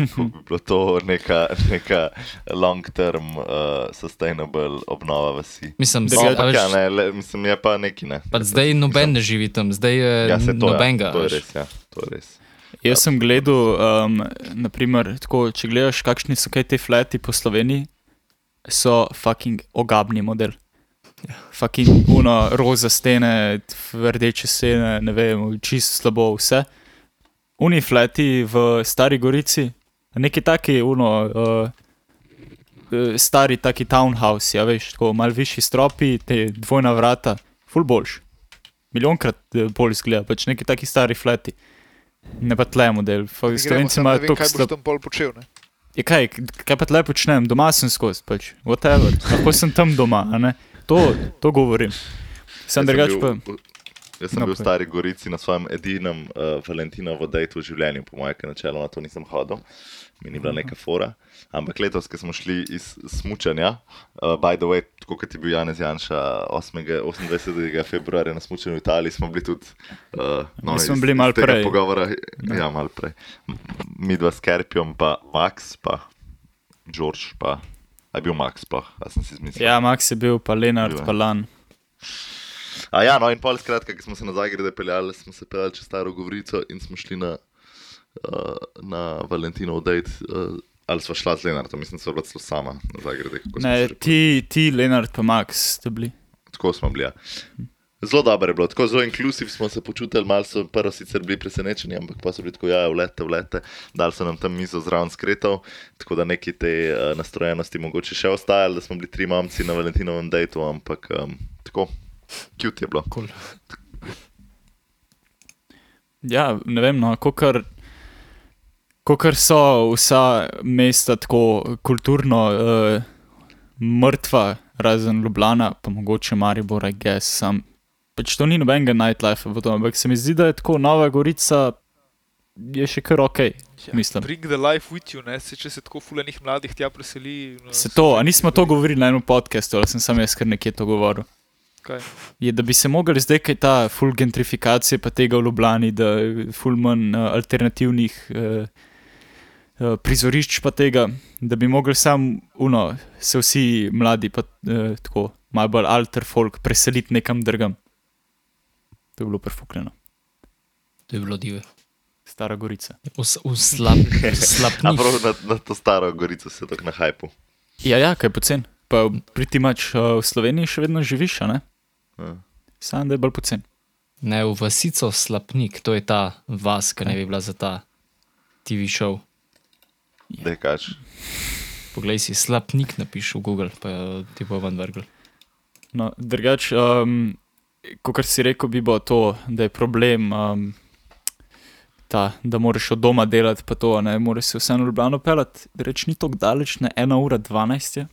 kako bi bilo to neka, neka long-term, uh, sustainable obnova vasi. Mislim, Da da ga- Ampak je ja, ne, le, mislim, je pa neki ne. pa zdaj noben ne živi tam, zdaj je Ja, se to, nobenega. ja, to je veš. res, ja, to je res. Jaz sem gledal, um, naprimer, tako, če gledaš, kakšni so kaj te flati po Sloveniji, so fucking ogabni model. Fucking uno, roza stene, rdeče stene, ne vem, čist slabo vse. Uni flati v Stari Gorici, neki taki, uno, uh, stari taki townhouse, ja veš, tako mal višji stropi, te dvojna vrata, full boljš. Milijonkrat eh, bolj izgleda, pač neki taki stari flati. Ne pa tle model. Slovenci imajo to, kaj boš tam pol počel. Ne? Je kaj, kaj pa tle počnem, doma sem skozi, pač, whatever. Lahko sem tam doma, a ne? To, to govorim. Sem Jaz drugač bil pa. Jaz sem No, bil v povej. Stari Gorici na svojem edinem uh, Valentinovo dejtu v življenju, po mojem, ker načeloma to nisem hodil, mi ni bila neka fora. Ampak letos, ko smo šli iz smučanja, uh, by the way, tako kot je bil Janez Janša 8. 28. februarja na smučanju v Italiji, smo bili tudi. Uh, no, Mi smo iz- bili malo prej. Pogovora, ja, malo prej. Mi dva s Kerpijom, pa Max, pa George, pa. A je bil Max, pa, a sem si zmislil. Ja, Max je bil, pa Lenard, Bil pa Lan. A ja, no in pol skratka, ki smo se nazaj grede peljali, smo se peljali čez staro govorico in smo šli na, uh, na Valentinov dejt. Uh, ali sva šla z Lenartom, mislim, da so bila celo sama grede. kako smo Ne, ti, ti, Lenard, pa Max ste bili. Tako smo bili. Ja. Zelo dobro je bilo, tako zelo inklusiv smo se počutili, malo so prvo sicer bili presenečeni, ampak pa so bili tako, ja, vlete, vlete, dali so nam tam mizo zraven skretov, tako da neki te uh, nastrojenosti mogoče še ostajali, da smo bili tri mamci na Valentinovem dejtu, ampak um, tako, cute je bilo. Cool. Ja, ne vem, no, kokar, kokar so vsa mesta tako kulturno uh, mrtva, razen Ljubljana, pa mogoče Maribor, I guess, sam. Pač to ni nobenega nightlife v tom, ampak se mi zdi, da je tako Nova Gorica, je še kar ok. Ja, Mislim. Bring the life with you, ne? Se, če se tako fulanih mladih tja preseli. no, Se to, a nismo to govorili na enem podkastu, ali sem sam jaz kar nekje to govoril. Kaj? Je, da bi se mogli zdaj, kaj ta full gentrifikacije, pa tega v Ljubljani, da je full manj uh, alternativnih uh, uh, prizorišč, pa tega, da bi mogli sam, uno, se vsi mladi, pa uh, tako malo bolj alter folk, preseliti nekam drugam. To je bilo prefukljeno, To je bilo dive. Stara Gorica. V, v slab, A slabnih. prav na, na to staro gorico se tako na hajpu. Ja, ja, kaj pocen. Pa priti mač uh, v Sloveniji še vedno živiš, ne? Ja. Sam da je bolj pocen. Ne, v vasico slabnik, to je ta vas, ki ne bi bila za ta TV show. Dej kač. Poglej si, slabnik napiši v Google, pa ti bo ven vrgel. No, drugač, um, kot si rekel, bi bilo to, da je problem, um, ta, da moraš od doma delati, pa to, ne moreš se vseeno v Ljubljano pelati. Reč ni tako daleč, ne 1 ura 12. je.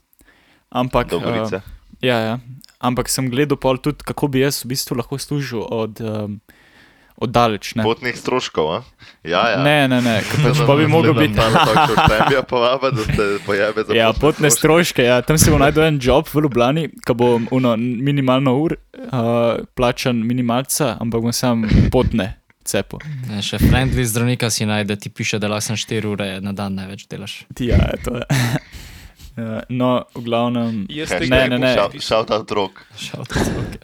Ampak, Do gorice. uh, ja, ja. Ampak sem gledal pol tudi, kako bi jaz v bistvu lahko služil od, um, od daleč. Ne, Potnih stroškov, a? Ja, ja. ne, ne, ne pač pa bi mogel biti. Štempija povaba, da te pojebe za Ja, potne stroške, ja. tam si bom najdel en job v Ljubljani, ki bo uno, minimalno ur, uh, plačan minimalca, ampak bom sam potne cepo. Ne, še friendly zdravnika si najde, ti piše, da lahko 4 ure na dan največ delaš. Ja, to je. Ja, no, v glavnem, Jaz tega Ne, ne, ne. Shout out rok. Shout out, okay.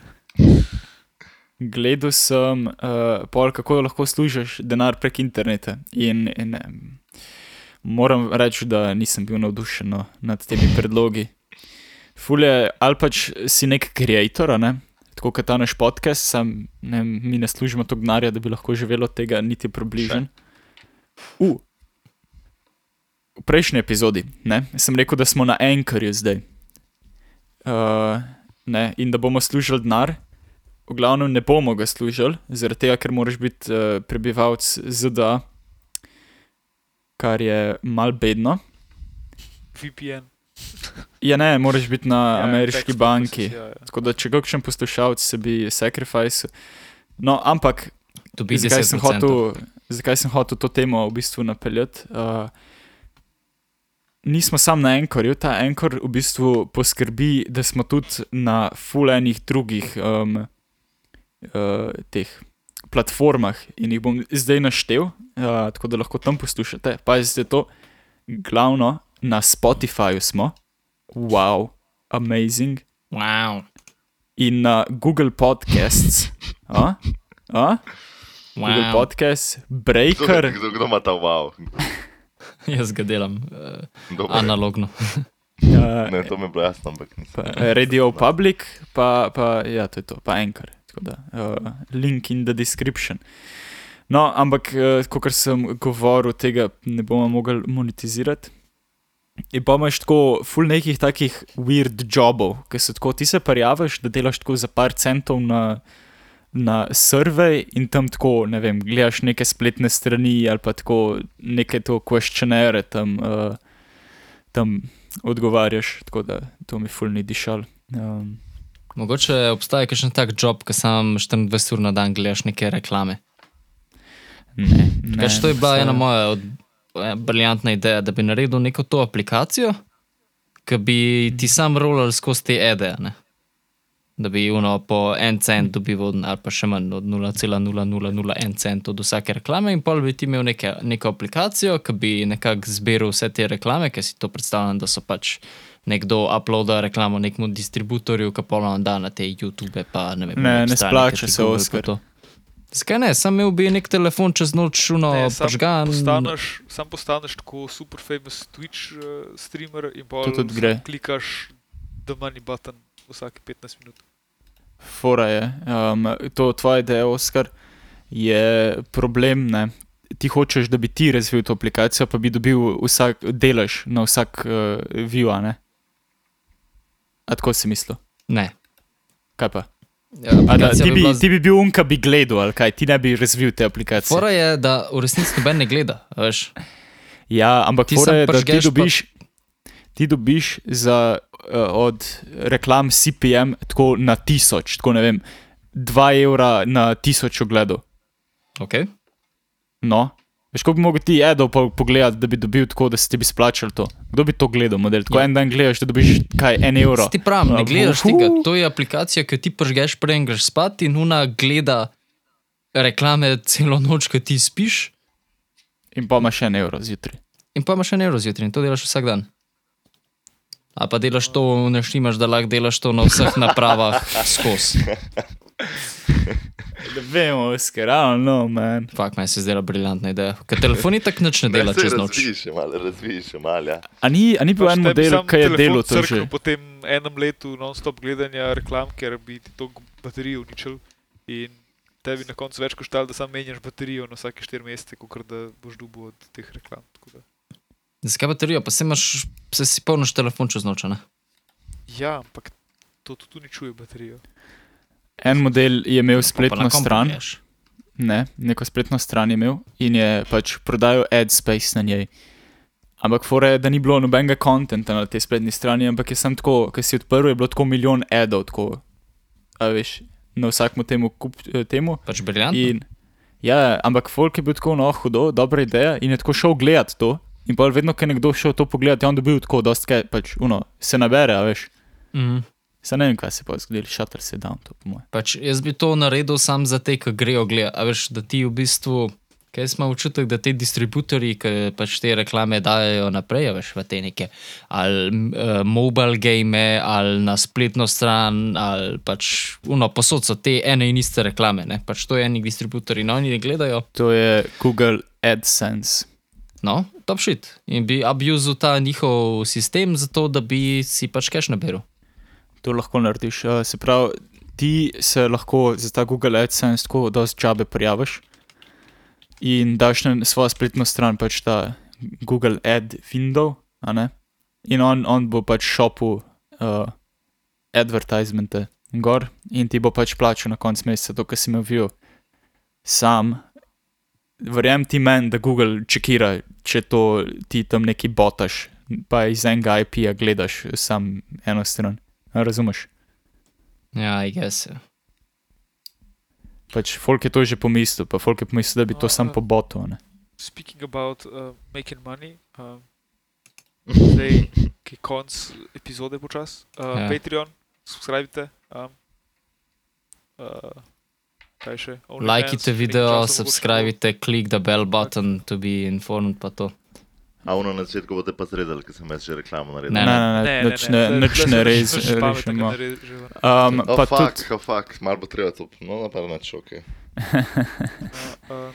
gledal sem, uh, pol, kako lahko služiš denar prek interneta. In, in, um, moram reči, da nisem bil navdušen no, nad temi predlogi. Fulje, ali pač si nek ustvarjalec, ne? tako kot ta naš podcast, sam, ne, mi ne služimo to gnarja, da bi lahko živelo od tega, niti približen. Uh, v prejšnji epizodi ne, sem rekel, da smo na Anchorju zdaj. Uh, ne, in da bomo služili denar. V glavnem ne bomo ga služili, zaradi tega, ker moraš biti uh, prebivalec ZDA, kar je mal bedno. VPN. Ja, ne, moraš biti na Ja, ja, ameriški banki. purposes, ja, ja. Tako da, če kakšen poslušalec se bi sacrifice. No, ampak zakaj sem, 10%. hotel, zakaj sem hotel to temo v bistvu napeljati? Uh, nismo samo na Enkorju, ta Enkor v bistvu poskrbi, da smo tudi na fulejnih drugih um, uh, teh platformah in jih bom zdaj naštel, uh, tako da lahko tam poslušate. Pazite to, glavno na Spotifyju smo, wow, amazing Wow. in na Google Podcasts. A? A? Google Wow. Podcasts, Kdo, Breaker, kdo, kdo ima ta wow? Jaz ga delam uh, Kdo, analogno. uh, ne, to mi je bilo jasno, ampak nisem. pa Radio Public, pa, pa ja, to je to, pa. Tako da, uh, link in the description. No, ampak, uh, kot sem govoril, tega ne bomo mogli monetizirati. In pa imaš tako ful nekih takih weird jobov, ki so tako, ti se prijaviš, da delaš tako za par centov na, na survey in tam tako, ne vem, gledaš neke spletne strani ali pa tako neke to questionnaire tam, uh, tam odgovarjaš, tako da to mi ful ni dišal. Um, Mogoče obstaja kakšen tak job, ki sam 24 ur na dan gledaš neke reklame. ne, ne, Kaj to je bila ena moja od- eh, briljantna ideja, da bi naredil neko to aplikacijo, ki bi ti sam rolal skozi te ede. Ne? Da bi uno po en cent dobival, ali pa še manj od 0,0001 cent od vsake reklame, in pol bi ti imel neke, neko aplikacijo, ki bi nekako zbiral vse te reklame, ki si to predstavljam, da so pač nekdo uploada reklamo nekemu distributorju, ki pa vam da na te YouTube. Pa, ne, vem, Ne, ne strani, splača se, Oskar. Zakaj ne? Sam imel bi nek telefon čez noč šuno Ne, sam pržgan. postaneš, sam postaneš tako super famous Twitch uh, streamer in pa tudi gre. klikaš the money button vsake 15 minut. Fora je, um, to tvoja ideja, Oskar, je problem. Ne? Ti hočeš, da bi ti razvil to aplikacijo, pa bi dobil vsak delež na vsak uh, view. a ne? A tako si mislil? Ne. Kaj pa? Ja, da, ti, bi, bila z- ti bi bil unka, bi gledal, ali kaj, ti ne bi razvil te aplikacije. Fora je, da v resnici noben ne gleda. Veš? Ja, ampak Ti fora je, da ti prižgeš pa- dobiš, ti dobiš za, od reklam CPM tako na tisoč, tako ne vem, 2 evra na tisoč ogledov. Okay. No, veš, kako bi mogel ti edo po, pogledati, da bi dobil tako, da si ti bi splačal to. Kdo bi to gledal, model? Tako Ja. en dan gledaš, da dobiš kaj, en evro. Ti pravim, ne gledaš uhu. tega. To je aplikacija, ki ti pržgeš, preden greš spat in una gleda reklame celo noč, ko ti spiš, In pa imaš en evro zjutraj. in pa imaš še nevro zjutraj in to delaš vsak dan. A pa delaš to, ne štimaš, da lahko delaš to na vseh napravah skozi. Ne vemo, Oskar, no, man. Fakt, meni se zdela briljantna ideja. Ker telefon itak nič ne dela se čez noč. razviješ, še malo, razviješ še malo. Ja. A ni, a ni bil Pač en model, ki je delal to že? Po tem enem letu non-stop gledanja reklam, ker bi ti to baterijo uničil in tebi na koncu več koštalo, da sam menjaš baterijo na vsake 4 mesece, kot da boš dubo od teh reklam. Zakaj baterijo? Pa se imaš, se si polniš telefon čez noč, ne? Ja, ampak to tudi uničuje baterijo. En model je imel Pa spletno stran, ne, neko spletno stran je imel in je pač prodajal ad space na njej. Ampak fora je, da ni bilo nobenega konta na tej spletni strani, ampak je sem tako, ker si odprl, je bilo tako milijon adov, tako, a veš, na vsakmu temu, kup, eh, temu. Pač briljantno. In, ja, ampak folk je bil tako, no, hudo, dobra ideja in je tako šel gledat to. In pa vedno, ko je nekdo šel to pogledat, je on dobil tako, kaj, pač, uno, se nabere, veš. Mhm. Se ne vem, kaj se pa zgodilo, šater se down, to po mojem. Pač jaz bi to naredil sam za te, ki grejo gledati. A veš, da ti v bistvu, kaj smo občutek, da ti distributori, ki pač te reklame dajo naprej, veš, v te neke ali uh, mobile game, ali na spletno stran, ali pač uno, posod so te ene in iste reklame. Ne? Pač to je eni distributori, no oni ne gledajo. To je Google AdSense. No, top shit. In bi abuzil ta njihov sistem, zato da bi si pač cache naberal. To lahko narediš. Se pravi, ti se lahko za ta Google AdSense tako dosti čabe prijaviš in daš na svojo spletno stran pač ta Google Ad window? In on, on bo pač šopil uh, advertisemente gor in ti bo pač plačal na koncu meseca, to, kar si imel view. Sam, verjamem ti meni, da Google čekira, če to ti tam neki botaš, pa iz enega IP-ja gledaš sam eno stran. Razumeš? Ja, I guess. ja. Pač folk je to že pomislil, pa folk je pomislil, da bi to No, sam ja. pobotil. ne. Speaking about uh, making money, um, zdaj ki je konc epizode počas, uh, Ja. Patreon, subskrbite. Um, uh, kaj še? Lajkite nekaj video, subskrbite, click the bell button to be informed, pa to. A ono na začetku boste pa zredali, ker sem jaz že reklamo naredil. Ne, Ne, ne, ne, nič ne, nič ne se rez, nič pametnega rešimo. ne režemo. Um, Oh, pa fuck, tudi, oh, fuck, malo bo treba to, no, naprej nič, ok. Uh,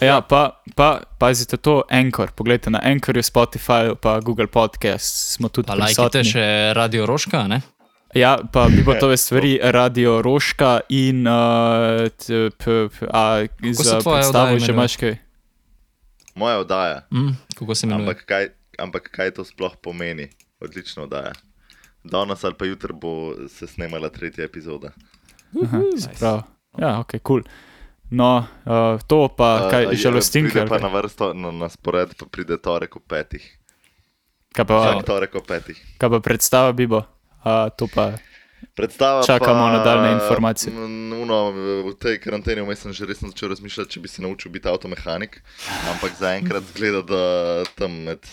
ja, pa, pa pazite to, Anchor. Poglejte na Anchorju, Spotifyju, pa Google Podcast smo tudi Pa lajkite še Radio Roška, ne? Ja, pa bi pa tove stvari, Radio Roška in uh, t, p, p, a, za predstavo že imaš kaj. Moja oddaja, Mm, kako se imenuje? ampak kaj, ampak kaj to sploh pomeni? Odlična oddaja. Danes ali pa jutri bo se snemala tretja epizoda. Aha, Nice. pravi. Ja, ok, kul. Cool. No, uh, to pa, kaj, A, je- žalostinka. Pride pa na vrsto, na, na spored pa pride torek ob petih. Kaj pa, Vsak torek ob petih. kaj pa predstava bi bo? Uh, to pa, Predstava Čakamo pa, nadaljne informacije. Uno, v tej karanteni vmes sem že resno začel razmišljati, če bi se naučil biti avtomehanik, ampak zaenkrat zgleda, da tam med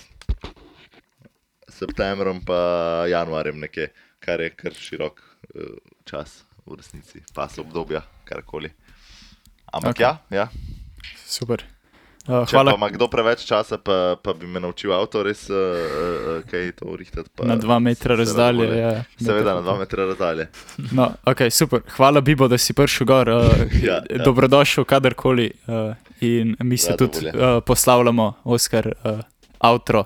septembrom in januarjem nekje, kar je kar širok eh, čas v resnici, pas obdobja, karkoli. Ampak okay. ja, ja. super. Uh, Če hvala pa ima kdo preveč časa, pa, pa bi me naučil avto res uh, kaj to urihtati. na dva metra se razdalje. lahko- Ja, Seveda na dva metra razdalje. No, ok, super. Hvala, Bibo, da si prišel gor. Uh, Ja, ja. Dobrodošel kadarkoli. Uh, in mi se Rado tudi volje. uh, poslavljamo, Oskar, uh, outro.